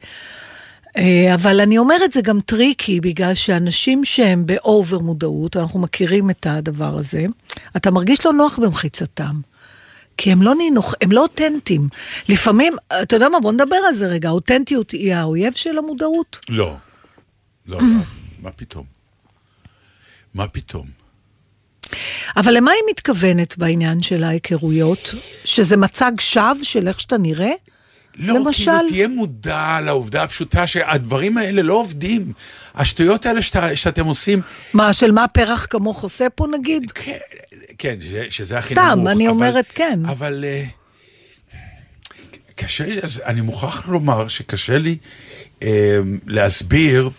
אה, אבל אני אומרת, זה גם tricky, בגלל שאנשים שהם ב over מודעות, אנחנו מכירים את הדבר הזה, אתה מרגיש לא נוח במחיצתם. כי הם לא נינוח, הם לא אותנטיים. לפעמים, אתה יודע מה, בוא נדבר על זה רגע, האותנטיות היא האויב של המודעות. לא. לא, לא, *clears throat* מה פתאום? מה פתאום? אבל למה היא מתכוונת בעניין של ההיכרויות? שזה מצג שווא של איך שאתה נראה? לא, למשל- כאילו תהיה מודע לעובדה הפשוטה שהדברים האלה לא עובדים. השטויות האלה שאתה, שאתם עושים, מה, של מה פרח כמוך עושה פה נגיד? כן, כן שזה, שזה הכי סתם, נמוך. אני אבל- אומרת כן. אבל אה, קשה לי, אז אני מוכרח לומר שקשה לי אה, להסביר,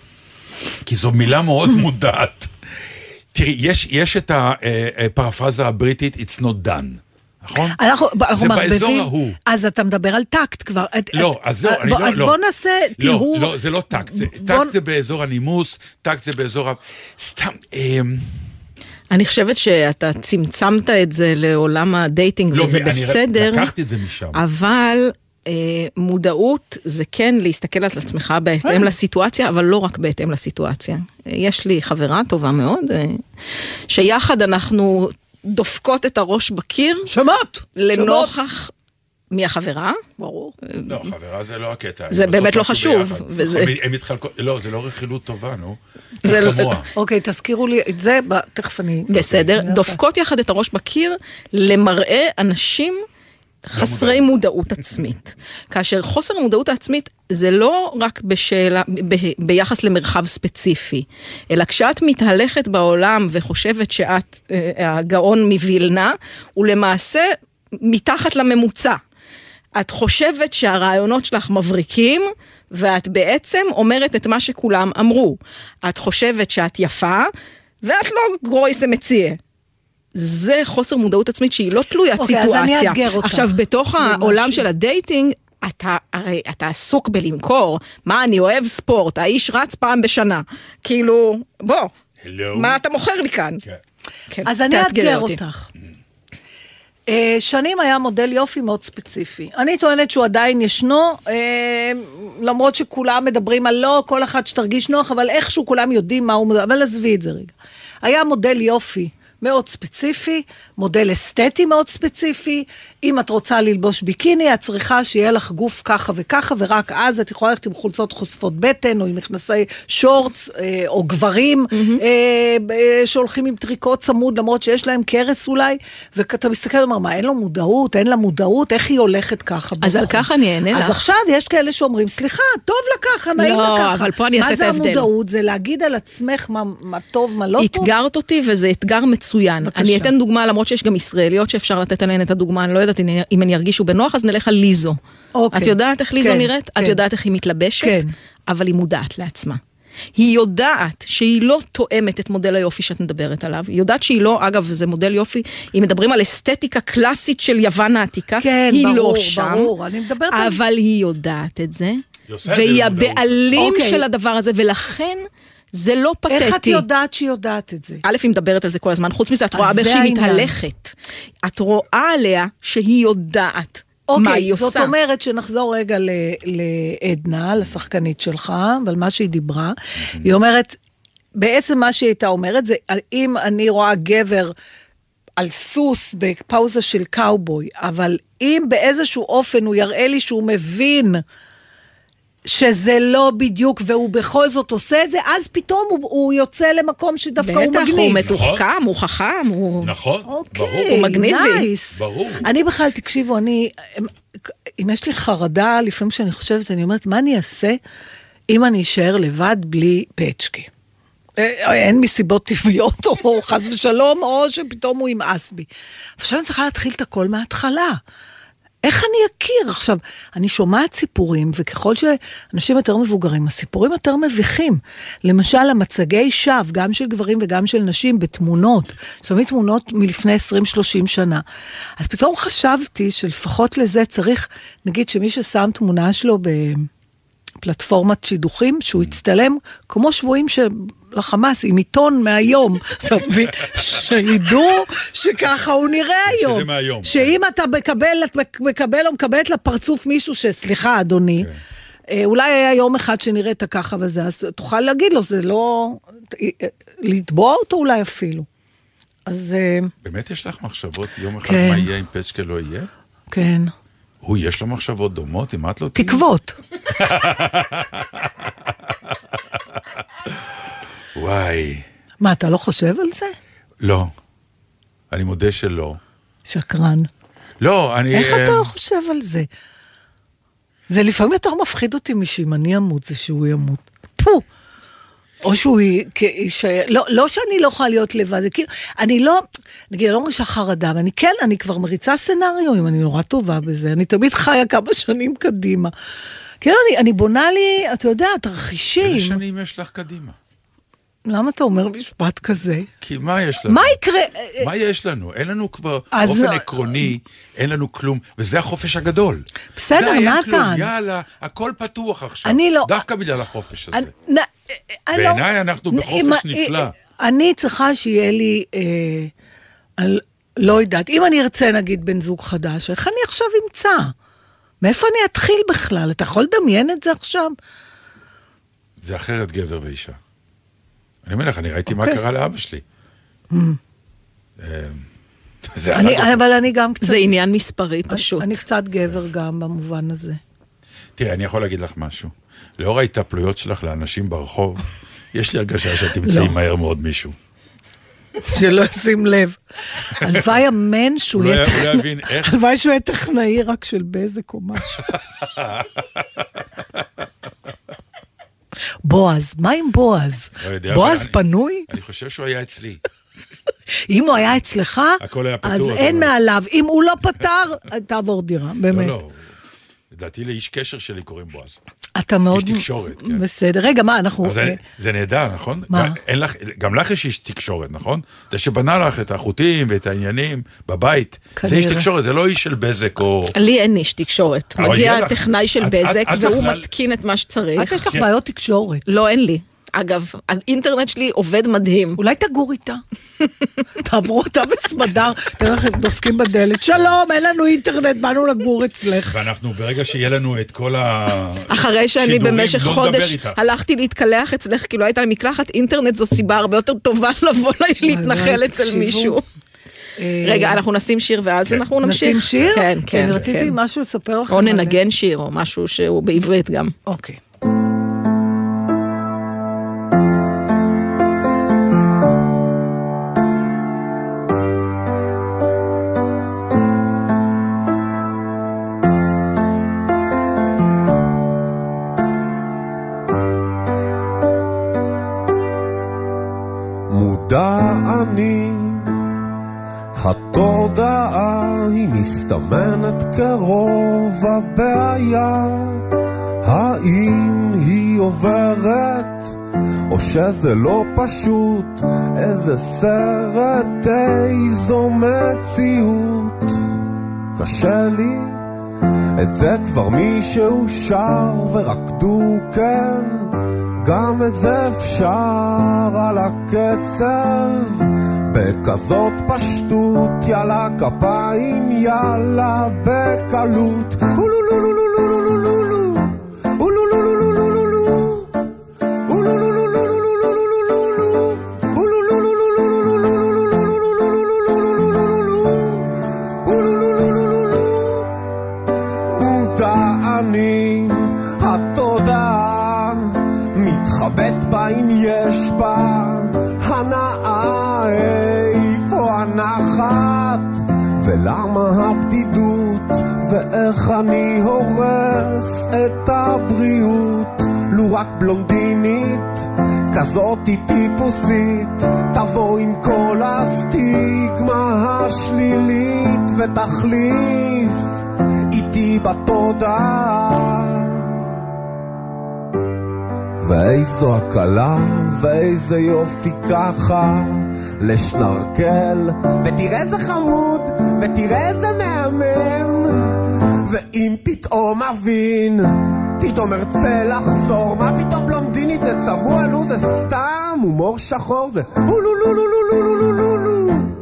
כי זו מילה מאוד *clears throat* מודעת. תראי, יש, יש את הפרפרזה הבריטית, it's not done, נכון? אנחנו, אנחנו זה באזור מערבבים- ההוא. אז אתה מדבר על טקט כבר. את- לא, את- אז זהו, אני בוא- לא, אז לא. בוא נעשה טיהור. לא, לא, זה לא טקט, זה, בוא- טקט זה באזור הנימוס, טקט זה באזור ה... סתם, אמ, אני חושבת שאתה צמצמת את זה לעולם ה dating, לא, וזה אני בסדר, לקחתי את זה משם. אבל אה, מודעות זה כן להסתכל על עצמך בהתאם לסיטואציה, אבל לא רק בהתאם לסיטואציה. אה, יש לי חברה טובה מאוד, אה, שיחד אנחנו דופקות את הראש בקיר, שמעת? שמעת? לנוכח מהחברה, ברור. לא, חברה זה לא הקטע. זה באמת לא חשוב, הם- הם מתחלקות, לא, זה לא רכילות טובה, נו. זה לא- כמוה. אוקיי, תזכירו לי את זה, תכף אני... בסדר, אוקיי. דופקות יחד את הראש בקיר למראה אנשים חסרי מודעות עצמית. כאשר חוסר המודעות העצמית זה לא רק בשאלה, ב, ביחס למרחב ספציפי, אלא כשאת מתהלכת בעולם וחושבת שאת אה, הגאון מווילנה, הוא למעשה מתחת לממוצע. את חושבת שהרעיונות שלך מבריקים, ואת בעצם אומרת את מה שכולם אמרו. את חושבת שאת יפה, ואת לא גרויסה מציאה. זה חוסר מודעות עצמית שהיא לא תלוית אוקיי, אז סיטואציה. אני אאתגר אותך עכשיו, בתוך. העולם של ה dating, אתה, הרי אתה עסוק בלמכור, מה, אני אוהב ספורט, האיש רץ פעם בשנה. כאילו, בוא, Hello. מה אתה מוכר לי כאן? כן. כן, אז אני אאתגר. אותך. אה, שנים היה מודל יופי מאוד ספציפי. אני טוענת שהוא עדיין ישנו, אה, למרות שכולם מדברים על לא, כל אחת שתרגיש נוח, אבל איכשהו כולם יודעים מה הוא מודל, אבל עזבי את זה רגע. היה מודל יופי מאוד ספציפי, מודל אסתטי מאוד ספציפי. אם את רוצה ללבוש ביקיני, את צריכה שיהיה לך גוף ככה וככה, ורק אז את יכולה ללכת עם חולצות חושפות בטן, או עם מכנסי שורטס, אה, או גברים אה, שהולכים עם טריקות צמוד, למרות שיש להם קרס אולי, ואתה מסתכל ואומר, מה, אין לו מודעות, אין לה מודעות, איך היא הולכת ככה? אז על ברחוב?" כך אני אענה אז לך. עכשיו יש כאלה שאומרים, סליחה, טוב לה ככה, נעים לה לא, ככה. אבל פה אני אעשה את ההבדל. מה זה המודעות? זה להגיד על עצמך מה, מה טוב, מה לא טוב? אתגרת אותי וזה אתגר מצוין. בבקשה. אני אתן דוגמה, למרות שיש גם ישראליות שאפשר לתת עליהן את הדוגמה, אני לא יודעת אם- הן ירגישו בנוח, אז נלך על ליזו. אוקיי. את יודעת איך ליזו כן, נראית? כן. את יודעת איך היא מתלבשת? כן. אבל היא מודעת לעצמה. היא יודעת שהיא לא תואמת את מודל היופי שאת מדברת עליו, היא יודעת שהיא לא, אגב, זה מודל יופי, אם מדברים על אסתטיקה קלאסית של יוון העתיקה, כן, היא ברור, לא שם, ברור, אני מדברת על- אבל היא יודעת את זה, והיא. הבעלים אוקיי. של הדבר הזה, ולכן זה לא פתטי. איך את יודעת שהיא יודעת את זה? א', היא מדברת על זה כל הזמן, חוץ מזה, את רואה באיך שהיא. מתהלכת. את רואה עליה שהיא יודעת מה אוקיי, היא זאת עושה. אומרת שנחזור רגע לעדנה, לשחקנית שלך, ועל מה שהיא דיברה. היא אומרת, בעצם מה שהיא הייתה אומרת זה, אם אני רואה גבר על סוס בפוזה של קאובוי, אבל אם באיזשהו אופן הוא יראה לי שהוא מבין שזה לא בדיוק, והוא בכל זאת עושה את זה, אז פתאום הוא, הוא יוצא למקום שדווקא הוא בטח, מגניב. הוא מתוחכם, הוא חכם, הוא... נכון, אוקיי, ברור. הוא מגניבי. nice. ברור. אני בכלל, תקשיבו, אני, אם יש לי חרדה, לפעמים כשאני חושבת, אני אומרת, מה אני אעשה אם אני אשאר לבד בלי פצ'קי? אה, אין מסיבות טבעיות, *laughs* או חס ושלום, או שפתאום הוא ימאס בי. עכשיו אני צריכה להתחיל את הכל מההתחלה. איך אני אכיר? עכשיו, אני שומעת סיפורים, וככל שאנשים יותר מבוגרים, הסיפורים יותר מביכים. למשל, המצגי שווא, גם של גברים וגם של נשים, בתמונות, שמים תמונות מלפני 20-30 שנה. אז פתאום חשבתי שלפחות לזה צריך, נגיד שמי ששם תמונה שלו ב... פלטפורמת שידוכים, שהוא הצטלם כמו שבויים של החמאס, עם עיתון מהיום, *laughs* אתה מבין? שידעו שככה הוא נראה היום. מהיום, שאם אתה מקבל, את מקבל או מקבלת לפרצוף מישהו שסליחה, אדוני, אה, אולי היה יום אחד שנראית ככה וזה, אז תוכל להגיד לו, זה לא... לתבוע אותו אולי אפילו. אז אה, באמת יש לך מחשבות יום אחד כן. מה יהיה אם פצ'קה לא יהיה? כן. הוא, יש לו מחשבות דומות, אם את לא תהיי? תקוות. *laughs* וואי, מה, אתה לא חושב על זה? לא. אני מודה שלא. שקרן. לא, אני... איך אתה לא חושב על זה? זה לפעמים יותר מפחיד אותי משאם אני אמות, זה שהוא ימות. פו. או שהוא יישאר, לא, לא שאני לא יכולה להיות לבד, זה כאילו, אני לא, נגיד, אני לא מרגישה חרדה, ואני כן, אני כבר מריצה סצנריו, אני נורא טובה בזה, אני תמיד חיה כמה שנים קדימה. כן, אני, אני בונה לי, אתה יודע, תרחישים. איזה שנים יש לך קדימה? למה אתה אומר משפט כזה? כי מה יש לנו? מה יקרה? מה יש לנו? אין לנו כבר, אז באופן לא- עקרוני, אין לנו כלום, וזה החופש הגדול. בסדר, אין נתן. יאללה, הכל פתוח עכשיו. אני לא- דווקא בגלל החופש הזה. אני- לא- לא- בעיניי אנחנו בחופש נפלא. אני צריכה שיהיה לי, אה, לא יודעת, אם אני ארצה נגיד בן זוג חדש, איך אני עכשיו אמצא? מאיפה אני אתחיל בכלל? אתה יכול לדמיין את זה עכשיו? זה אחרת גבר ואישה. אני אומר לך, אני ראיתי okay. מה אוקיי. קרה לאבא שלי. Mm. זה אני, אבל אני גם קצת... זה עניין מספרי פשוט. אני, אני קצת גבר גם במובן הזה. תראה, אני יכול להגיד לך משהו. לאור ההתאפלויות שלך לאנשים ברחוב, *laughs* יש לי הרגשה שאת תמצאי לא. מהר מאוד מישהו. שלא ישים לב. הלוואי אמן שהוא יהיה טכנאי, הלוואי שהוא יהיה טכנאי רק של בזק או משהו. *laughs* בועז, מה עם בועז? לא בועז פנוי? אני חושב שהוא היה אצלי. *laughs* אם הוא היה אצלך, אז אין מעליו. אם הוא לא פתר, תעבור דירה, באמת. לא, לא. לדעתי לאיש קשר שלי קוראים בועז. אתה מאוד... איש תקשורת, כן. בסדר, רגע, מה, אנחנו... זה, אה. זה נהדר, נכון? מה? גם, לך, גם לך יש איש תקשורת, נכון? זה שבנה לך את החוטים ואת העניינים בבית. כנראה. זה איש תקשורת, זה לא איש של בזק או... לי אין איש תקשורת. מגיע הטכנאי של את, בזק, את, והוא מתקין את מה שצריך. את יש לך בעיות תקשורת. לא, אין לי. אגב, האינטרנט שלי עובד מדהים. אולי תגור איתה? תעברו אותה בסמדר, תראה איך הם דופקים בדלת. שלום, אין לנו אינטרנט, באנו לגור אצלך. ואנחנו, ברגע שיהיה לנו את כל השידורים, אחרי שאני במשך לא חודש הלכתי להתקלח אצלך, כי לא הייתה לי מקלחת, אינטרנט זו סיבה הרבה יותר טובה *laughs* לבוא להתנחל אצל מישהו. אה, רגע, אנחנו נשים שיר ואז כן. אנחנו נמשיך. נשים שיר? כן, כן. אה, רציתי כן. משהו לספר לך. או ננגן שיר או משהו שהוא בעברית גם. אוקיי. מסתמנת קרוב הבעיה. האם היא עוברת או שזה לא פשוט? איזה סרט איזו מציאות? קשה לי. את זה כבר מישהו שר ורקדו כן גם את זה אפשר על הקצב. בכזאת pastutia, la kapaim, yalla, bekalut. Ululululu. ותחליף איתי בתודעה. ואיזו הקלה, ואיזה יופי ככה לשנרקל, ותראה איזה חמוד, ותראה איזה מהמם, ואם פתאום אבין, פתאום ארצה לחזור, מה פתאום בלונדינית זה צבוע, נו זה סתם הומור שחור, זה אולו לו לו לו לו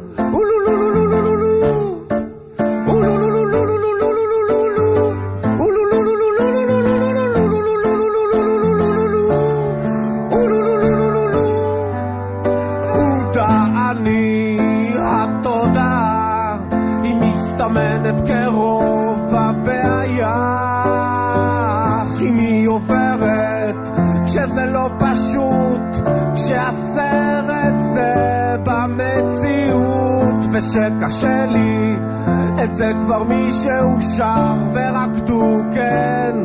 ושקשה לי, את זה כבר מישהו שר ורקדו, כן,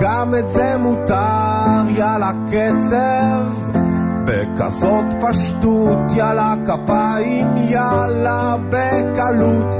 גם את זה מותר, יאללה קצב. בכזאת פשטות, יאללה כפיים, יאללה בקלות.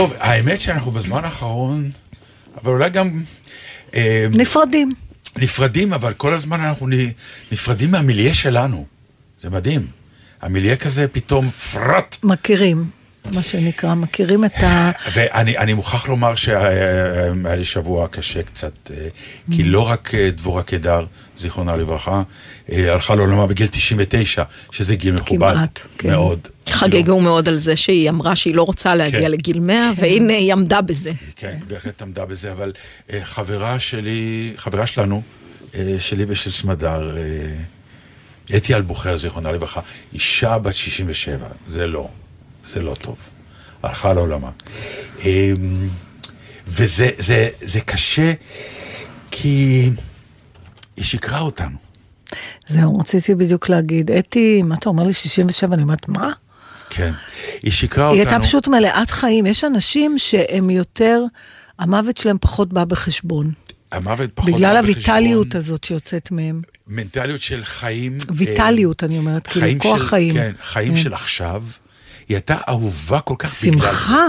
טוב, האמת שאנחנו בזמן האחרון, אבל אולי גם... אה, נפרדים. נפרדים, אבל כל הזמן אנחנו נפרדים מהמיליה שלנו. זה מדהים. המיליה כזה פתאום פרט. מכירים, מה שנקרא, מכירים את ה... ואני אני מוכרח לומר שהיה לי שבוע קשה קצת, אה, כי לא רק אה, דבורה קידר, זיכרונה לברכה, אה, הלכה לעולמה בגיל 99, שזה גיל מכובד כמעט, כן. מאוד. חגגו מאוד על זה שהיא אמרה שהיא לא רוצה להגיע כן. לגיל 100, והנה היא עמדה בזה. כן, בהחלט עמדה בזה, אבל חברה שלי, חברה שלנו, שלי ושל סמדר, אתי אלבוחר, זיכרונה לברכה, אישה בת 67, זה לא, זה לא טוב. הלכה לעולמה. אה, וזה זה, זה קשה, כי היא שיקרה אותנו. זהו, רציתי בדיוק להגיד, אתי, מה אתה אומר לי 67? אני אומרת, מה? כן. היא שיקרה היא אותנו. הייתה פשוט מלאת חיים. יש אנשים שהם יותר, המוות שלהם פחות בא בחשבון. המוות פחות בגלל בא בחשבון. הויטליות הזאת שיוצאת מהם. מנטליות של חיים... ויטליות, אה, אני אומרת, כאילו, כוח של, חיים. כן, חיים כן. של עכשיו. היא הייתה אהובה כל כך בגלל זה. שמחה.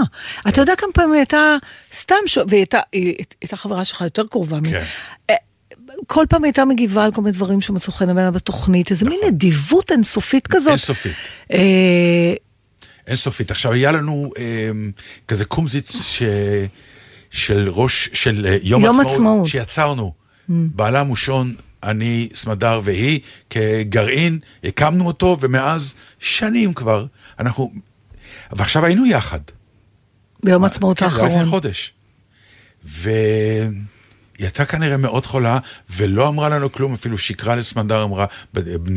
אתה יודע כמה פעמים היא הייתה סתם, ש... והיא הייתה, היא הייתה חברה שלך יותר קרובה. מ- כן. אה, כל פעם היא הייתה מגיבה על כל מיני דברים שמצאו חן בעיניי בתוכנית, איזה מין נדיבות אינסופית כזאת. נכון. אינסופית. אה, אינסופית. עכשיו, היה לנו אה, כזה קומזיץ ש... של ראש, של אה, יום, יום עצמאות, עצמאות. שיצרנו. בעלה מושון, אני, סמדר והיא, כגרעין, הקמנו אותו, ומאז שנים כבר, אנחנו... ועכשיו היינו יחד. ביום העצמאות כן, זה היה לפני האחרון. חודש. והיא הייתה כנראה מאוד חולה, ולא אמרה לנו כלום, אפילו שקרה לסמדר, אמרה, "ב- ב-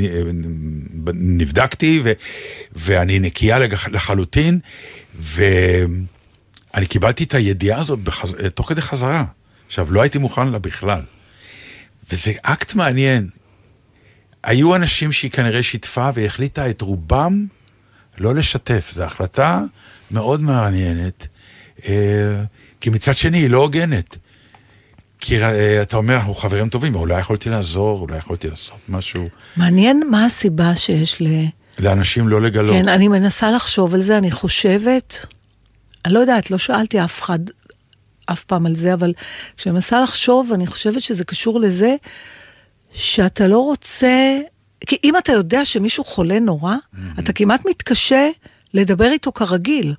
ב- נבדקתי, ו- ואני נקייה לח- לחלוטין, ואני קיבלתי את הידיעה הזאת בחז... תוך כדי חזרה. עכשיו, לא הייתי מוכן לה בכלל. וזה אקט מעניין. היו אנשים שהיא כנראה שיתפה והחליטה את רובם לא לשתף. זו החלטה מאוד מעניינת, אה, כי מצד שני היא לא הוגנת. כי אה, אתה אומר, אנחנו חברים טובים, אולי יכולתי לעזור, אולי יכולתי לעשות משהו. מעניין מה הסיבה שיש ל... לאנשים לא לגלות. כן, אני מנסה לחשוב על זה, אני חושבת, אני לא יודעת, לא שאלתי אף אחד אף פעם על זה, אבל כשאני מנסה לחשוב, אני חושבת שזה קשור לזה שאתה לא רוצה, כי אם אתה יודע שמישהו חולה נורא, אתה כמעט מתקשה לדבר איתו כרגיל.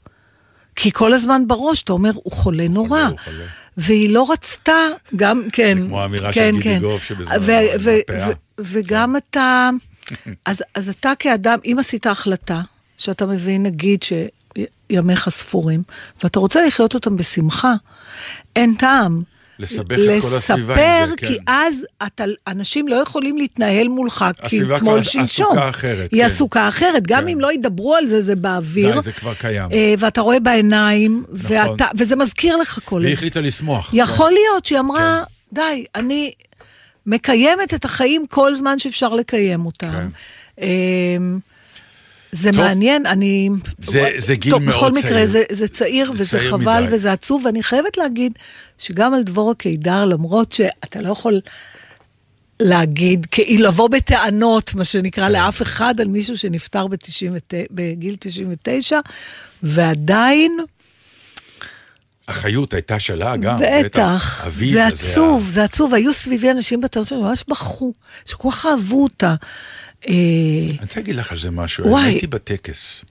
כי כל הזמן בראש אתה אומר, הוא חולה נורא. הוא חולה. והיא לא רצתה, גם, כן. זה כמו האמירה של כן, גידי כן. גוב שבזמנו ו- אמרה, ו- "פאה". ו- וגם אתה, אז, אז אתה כאדם, אם עשית החלטה, שאתה מבין, נגיד, שימיך ספורים, ואתה רוצה לחיות אותם בשמחה, אין טעם. לסבך את כל הסביבה עם זה, לספר, כן. כי אז אתה, אנשים לא יכולים להתנהל מולך, כי הסביבה אתמול כבר שלשום. עסוקה אחרת, היא כן. עסוקה אחרת, גם כן. אם לא ידברו על זה, זה באוויר. די, זה כבר קיים. אה, ואתה רואה בעיניים, נכון. ואתה, וזה מזכיר לך כל והיא הזמן. החליטה לשמוח. יכול להיות שהיא אמרה, כן. די, אני מקיימת את החיים כל זמן שאפשר לקיים אותם. אמ, זה טוב. מעניין, אני... זה- זה גיל טוב, מאוד בכל מקרה, צעיר. זה, זה צעיר זה וזה צעיר חבל מדי. וזה עצוב, ואני חייבת להגיד שגם על דבורה קידר, למרות שאתה לא יכול להגיד, כאילו לבוא בטענות, מה כן. שנקרא, לאף אחד על מישהו שנפטר ב-99 בגיל 99, ועדיין... החיות הייתה שלה גם. בטח, אביב זה עצוב, זה עצוב, היו סביבי אנשים בטלוויזיה שממש בכו, שכל כך אהבו אותה. אה, אני רוצה להגיד לך על זה משהו, וואי. הייתי בטקס,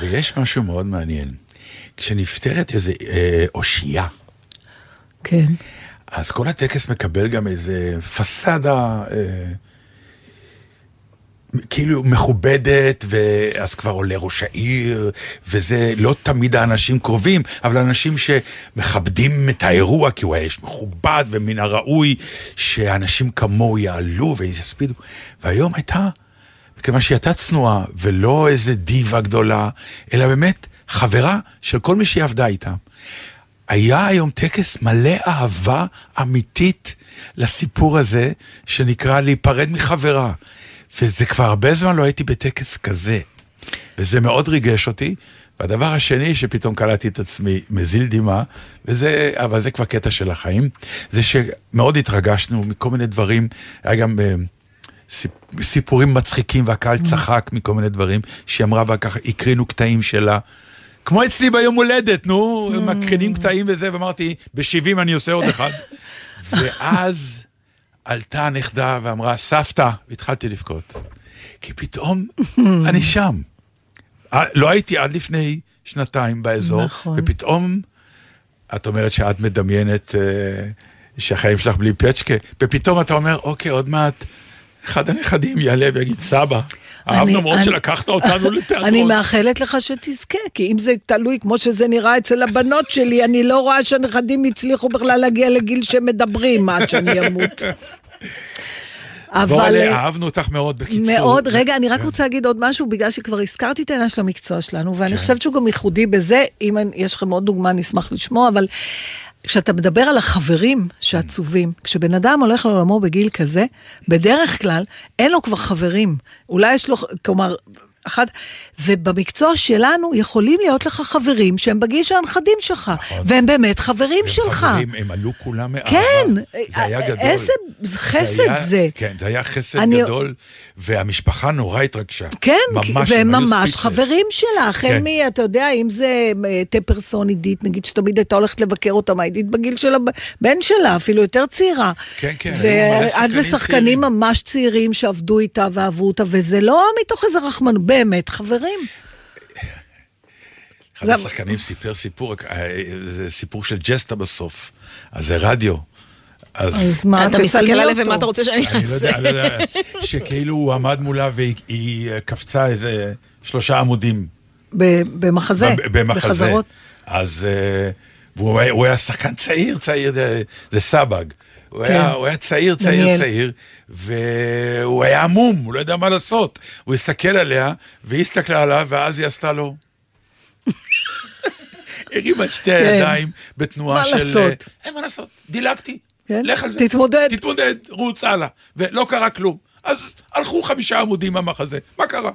ויש משהו מאוד מעניין. כשנפטרת איזה אה, אושייה, כן, אז כל הטקס מקבל גם איזה פסאדה, אה, כאילו מכובדת, ואז כבר עולה ראש העיר, וזה לא תמיד האנשים קרובים, אבל אנשים שמכבדים את האירוע, כי הוא היה איש מכובד, ומן הראוי שאנשים כמוהו יעלו ויספידו. והיום הייתה, מכיוון שהיא הייתה צנועה, ולא איזה דיבה גדולה, אלא באמת חברה של כל מי שהיא עבדה איתה. היה היום טקס מלא אהבה אמיתית לסיפור הזה, שנקרא להיפרד מחברה. וזה כבר הרבה זמן לא הייתי בטקס כזה. וזה מאוד ריגש אותי. והדבר השני שפתאום קלטתי את עצמי מזיל דמעה, וזה, אבל זה כבר קטע של החיים, זה שמאוד התרגשנו מכל מיני דברים, היה גם אה, סיפ, סיפורים מצחיקים והקהל צחק מכל מיני דברים שהיא אמרה, וככה הקרינו קטעים שלה, כמו אצלי ביום הולדת, נו, מקרינים קטעים וזה, ואמרתי, ב-70 אני עושה עוד אחד. *laughs* ואז עלתה הנכדה ואמרה, סבתא, והתחלתי לבכות. כי פתאום *laughs* אני שם. אה, לא הייתי עד לפני שנתיים באזור, נכון. ופתאום, את אומרת שאת מדמיינת אה, שהחיים שלך בלי פצ'קה, ופתאום אתה אומר, אוקיי, עוד מעט אחד הנכדים יעלה ויגיד, סבא, אהבנו מאוד שלקחת אותנו *laughs* לתיאטרון. אני מאחלת לך שתזכה, כי אם זה תלוי כמו שזה נראה אצל הבנות שלי, אני לא רואה שהנכדים הצליחו בכלל להגיע לגיל שמדברים עד שאני אמות. *laughs* אבל... אבל אה, אהבנו אותך מאוד, בקיצור. מאוד, רגע, אני רק כן. רוצה להגיד עוד משהו, בגלל שכבר הזכרתי את העניין של המקצוע שלנו, ואני כן. חושבת שהוא גם ייחודי בזה, אם יש לכם עוד דוגמה, אני אשמח לשמוע, אבל כשאתה מדבר על החברים שעצובים, כשבן אדם הולך לעולמו בגיל כזה, בדרך כלל אין לו כבר חברים. אולי יש לו, כלומר... אחת, ובמקצוע שלנו יכולים להיות לך חברים שהם בגיל של הנכדים שלך, והם באמת חברים שלך. חברים, הם עלו כולם מאהבה. כן, זה היה גדול. איזה חסד היה- זה. כן, זה היה חסד אני- גדול, והמשפחה נורא התרגשה. כן, ממש, והם ממש. חברים החל כן. מ, אתה יודע, אם זה אה, תה פרסון עידית, נגיד שתמיד הייתה הולכת לבקר אותה, מה עידית בגיל של הבן שלה, אפילו יותר צעירה. כן, כן, ועד שחקנים לשחקנים. ממש צעירים שעבדו איתה ואהבו אותה, וזה לא מתוך איזה רחמנות, באמת חברים. אחד זה- השחקנים סיפר סיפור, אה, זה סיפור של ג'סטה בסוף, אז זה רדיו. אז אז מה, אתה מסתכל עליו. ומה אתה רוצה שאני אני לא אעשה? אני לא יודע, *laughs* שכאילו הוא עמד מולה והיא היא, אה, קפצה איזה שלושה עמודים. ב- במחזה, במחזה. בחזרות. אז אה, הוא היה שחקן צעיר, צעיר, זה, זה סבג. הוא, כן. היה, הוא היה צעיר, צעיר, דניאל. צעיר, והוא היה עמום, הוא לא ידע מה לעשות. הוא הסתכל עליה, והיא הסתכלה עליו, ואז היא עשתה לו. *laughs* הרימה את שתי הידיים בתנועה מה של... לעשות? אה, אין מה לעשות, דילגתי. כן? לך על זה. תתמודד. תתמודד, רוץ הלאה. ולא קרה כלום. אז הלכו חמישה עמודים מהמחזה, מה קרה?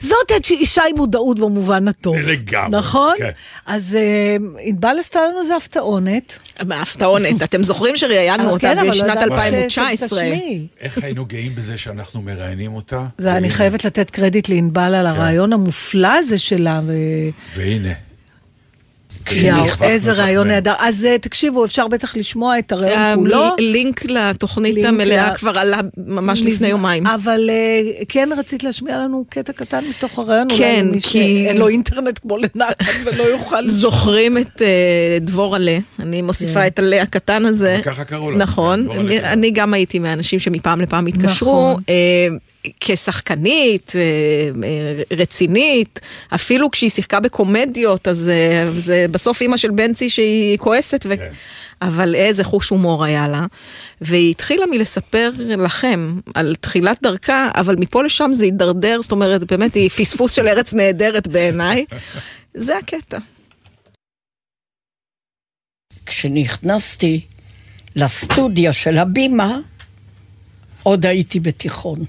זאת אישה עם מודעות במובן הטוב. לגמרי, נכון? כן. אז אה, ענבל עשתה לנו איזה הפתעונת. מהפתעונת. אתם זוכרים שראיינו אבל אותה כן, אבל לא בשנת ידעתי 2019? שתשמעי. איך היינו גאים בזה שאנחנו מראיינים אותה? זה, אני והנה- חייבת לתת קרדיט לענבל על הרעיון המופלא הזה שלה. והנה. יאו, איזה רעיון. נהדר. אז אה, תקשיבו, אפשר בטח לשמוע את הרעיון אה, כולו. לינק לתוכנית המלאה כבר עלה ממש. לפני יומיים. אבל אה, כן רצית להשמיע לנו קטע קטן מתוך הרעיון, אולי כן, למי כי- שאין לו אינטרנט כמו לנתן ולא יוכל... זוכרים את דבור עלה, אני מוסיפה את עלה הקטן הזה. ככה קראו לו. נכון, כן. אני גם הייתי מהאנשים שמפעם לפעם התקשרו. נכון. כשחקנית, אה, אה, רצינית, אפילו כשהיא שיחקה בקומדיות, אז אה, זה בסוף אימא של בנצי שהיא כועסת, ו... כן. אבל איזה חוש הומור היה לה. והיא התחילה מלספר לכם על תחילת דרכה, אבל מפה לשם זה הידרדר, זאת אומרת, באמת היא פספוס של ארץ נהדרת בעיניי. *laughs* זה הקטע. כשנכנסתי לסטודיו של הבימה, עוד הייתי בתיכון.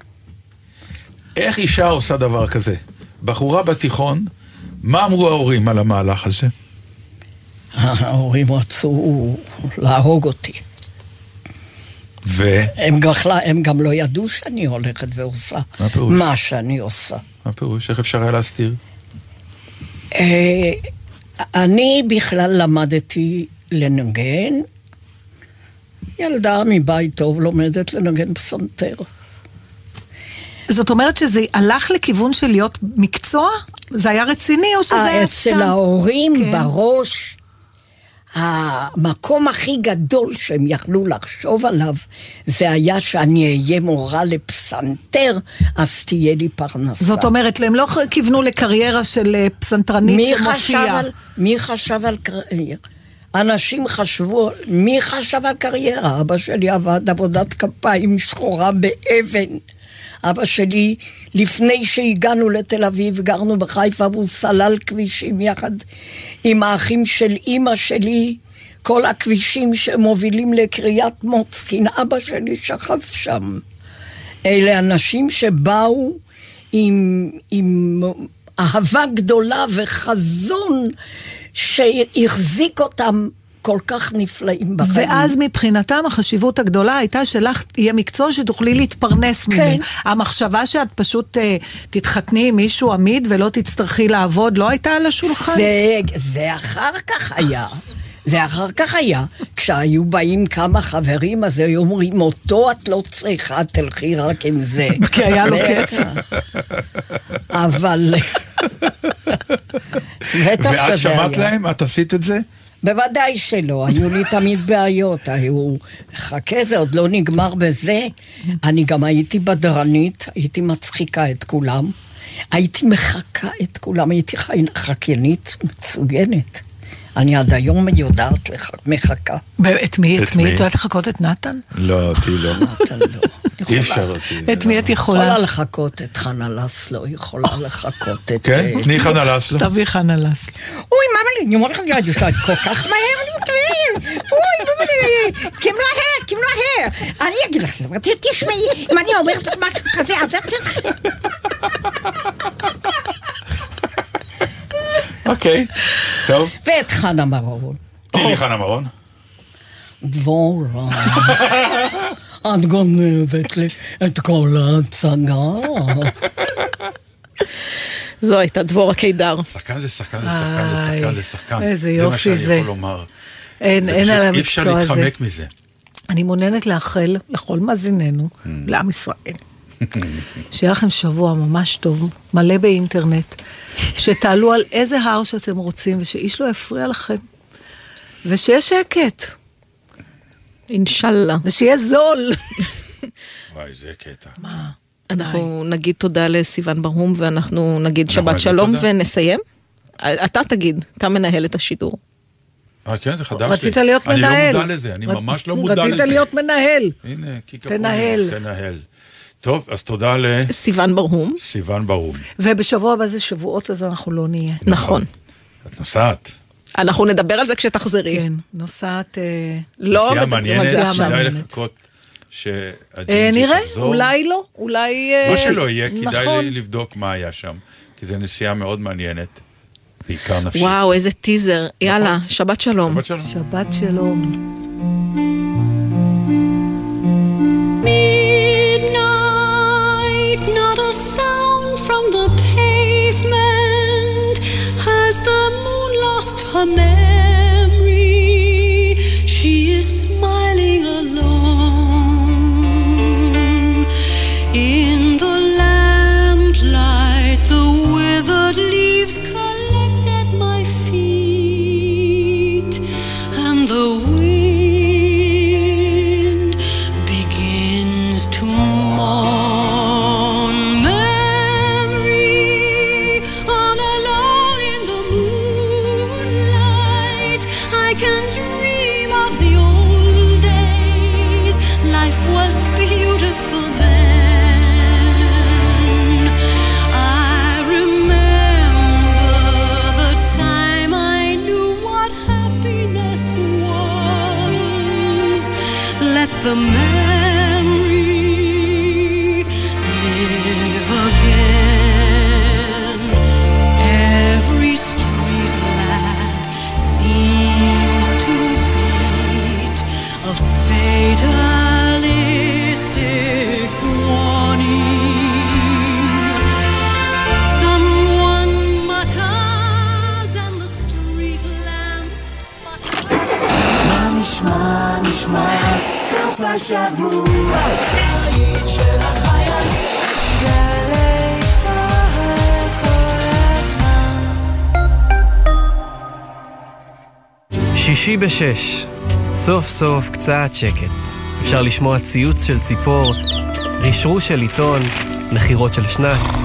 איך אישה עושה דבר כזה? בחורה בתיכון, מה אמרו ההורים על המהלך הזה? ההורים רצו להרוג אותי. ומה הם, בכלל, הם גם לא ידעו שאני הולכת ועושה מה פירוש? מה שאני עושה. פירוש? איך אפשר היה להסתיר? אה, אני בכלל למדתי לנגן. ילדה מבית טוב לומדת לנגן פסנתר. זאת אומרת שזה הלך לכיוון של להיות מקצוע? זה היה רציני או שזה היה אה, סתם? אצל ההורים כן. בראש, המקום הכי גדול שהם יכלו לחשוב עליו, זה היה שאני אהיה מורה לפסנתר, אז תהיה לי פרנסה. זאת אומרת, הם לא כיוונו לקריירה של אה, פסנתרנית שמופיעה. מי חשב על קריירה? אנשים חשבו, מי חשב על קריירה? אבא שלי עבד עבודת כפיים שחורה באבן. אבא שלי, לפני שהגענו לתל אביב, גרנו בחיפה והוא סלל כבישים יחד עם האחים של אימא שלי. כל הכבישים שמובילים לקריית מוצקין, אבא שלי שכב שם. אלה אנשים שבאו עם, עם אהבה גדולה וחזון שהחזיק אותם כל כך נפלאים בחיים. ואז מבחינתם החשיבות הגדולה הייתה שלך יהיה מקצוע שתוכלי להתפרנס ממנו. כן. המחשבה שאת פשוט uh, תתחתני עם מישהו עמיד ולא תצטרכי לעבוד לא הייתה על השולחן? זה, זה אחר כך היה. זה אחר כך היה. כשהיו באים כמה חברים, אז היו אומרים, אותו את לא צריכה, תלכי רק עם זה. *laughs* כי היה לו. כסף. אבל... *laughs* ואת שמעת. להם? את עשית את זה? בוודאי שלא, היו לי תמיד בעיות, היו... חכה, זה עוד לא נגמר בזה. אני גם הייתי בדרנית, הייתי מצחיקה את כולם. הייתי מחקה את כולם, הייתי חי- חקיינית מצוינת. אני עד היום יודעת לך, מחקה. את מי? את מי? את יודעת לחכות את נתן? לא, אותי לא. *laughs* לא. אי אפשר אותי. את מי את יכולה יכולה? לחכות את חנה לסלו, יכולה לחכות את... כן? אה, תני חנה לסלו. תביא חנה לסלו. אוי, מאמא לי, אני אומרת לך, את עושה כל כך מהר, אני מתכוון. אוי, לי, כמו ההר, כמו ההר. אני אגיד לך, תשמעי, אם אני אומרת לך משהו כזה, אז את. אוקיי, טוב. ואת חנה מרון. תני לי חנה מרון. דבורה, *laughs* את גונבת לי את כל ההצגה. זו הייתה דבורה קידר. שחקן זה שחקן זה שחקן זה שחקן זה שחקן. איזה זה מה יופי שאני זה. יכול לומר. אין, זה אין על אי אפשר המקצוע הזה. להתחמק מזה. אני מעוניינת לאחל לכל מאזיננו, Mm. לעם ישראל, שיהיה לכם שבוע ממש טוב, מלא באינטרנט, שתעלו על איזה הר שאתם רוצים ושאיש לא יפריע לכם, ושיהיה שקט, אינשאללה. ושיהיה זול. וואי, זה קטע. אנחנו נגיד תודה לסיון ברהום ואנחנו נגיד שבת נגיד שלום תודה. ונסיים. אתה תגיד, אתה מנהל את השידור. אה, כן, זה חדש לי. רצית להיות אני מנהל. לא מודע לזה, אני ממש לא מודע לזה. רצית להיות מנהל. הנה, קיקה תנהל. תנהל. טוב, אז תודה סיון ברהום, לסיון ברום. ובשבוע הבא זה שבועות, אז אנחנו לא נהיה. נכון. את נוסעת. אנחנו נדבר על זה כשתחזרי. כן, נוסעת... אה, לא נסיעה מדברים על זה מעניינת, עכשיו. כדאי מעניינת. לחכות אה, שהג'ינג'י נראה, תחזור. אולי לא, אולי... אה, מה שלא יהיה, כדאי נכון. לבדוק מה היה שם, כי זו נסיעה מאוד מעניינת, בעיקר נפשית. וואו, איזה טיזר. יאללה, שבת שלום. שבת שלום. שבת שלום. amazing. שישי בשש, סוף סוף קצת שקט. אפשר לשמוע ציוץ של ציפור, רשרוש של עיתון, נחירות של שנץ.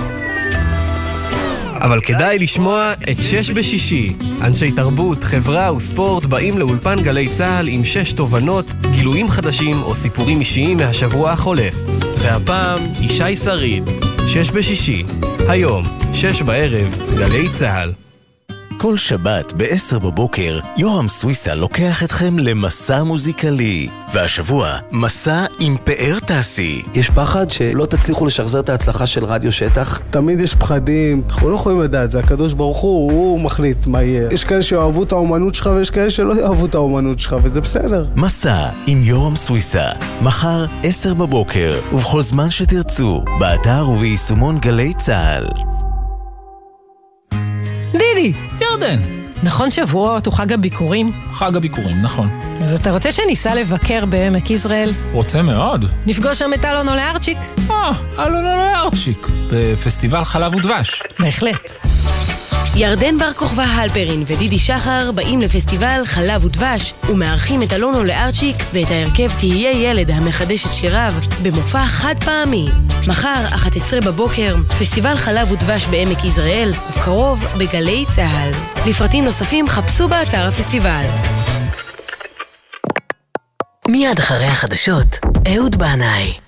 אבל כדאי לשמוע את שש בשישי. אנשי תרבות, חברה וספורט באים לאולפן גלי צה"ל עם שש תובנות, גילויים חדשים או סיפורים אישיים מהשבוע החולף. והפעם, ישי שריד, שש בשישי, היום, שש בערב, גלי צה"ל. כל שבת ב-10 בבוקר, יורם סוויסה לוקח אתכם למסע מוזיקלי. והשבוע, מסע עם פאר טסי. יש פחד שלא תצליחו לשחזר את ההצלחה של רדיו שטח? תמיד יש פחדים, אנחנו לא יכולים לדעת, זה הקדוש ברוך הוא, הוא מחליט מה יהיה. יש כאלה שאוהבו את האומנות שלך ויש כאלה שלא יאהבו את האומנות שלך, וזה בסדר. מסע עם יורם סוויסה, מחר 10 בבוקר, ובכל זמן שתרצו, באתר וביישומון גלי צה"ל. דידי! ירדן. נכון שבועות הוא חג הביקורים? חג הביקורים, נכון. אז אתה רוצה שניסע לבקר בעמק יזרעאל? רוצה מאוד. נפגוש שם את אלונו לארצ'יק? אה, אלונו לארצ'יק, בפסטיבל חלב ודבש. בהחלט. ירדן בר כוכבא הלפרין ודידי שחר באים לפסטיבל חלב ודבש ומארחים את אלונו לארצ'יק ואת ההרכב תהיה ילד המחדש את שיריו במופע חד פעמי. מחר, 11 בבוקר, פסטיבל חלב ודבש בעמק יזרעאל, ובקרוב בגלי צה"ל. לפרטים נוספים חפשו באתר הפסטיבל. מיד אחרי החדשות, אהוד בנאי.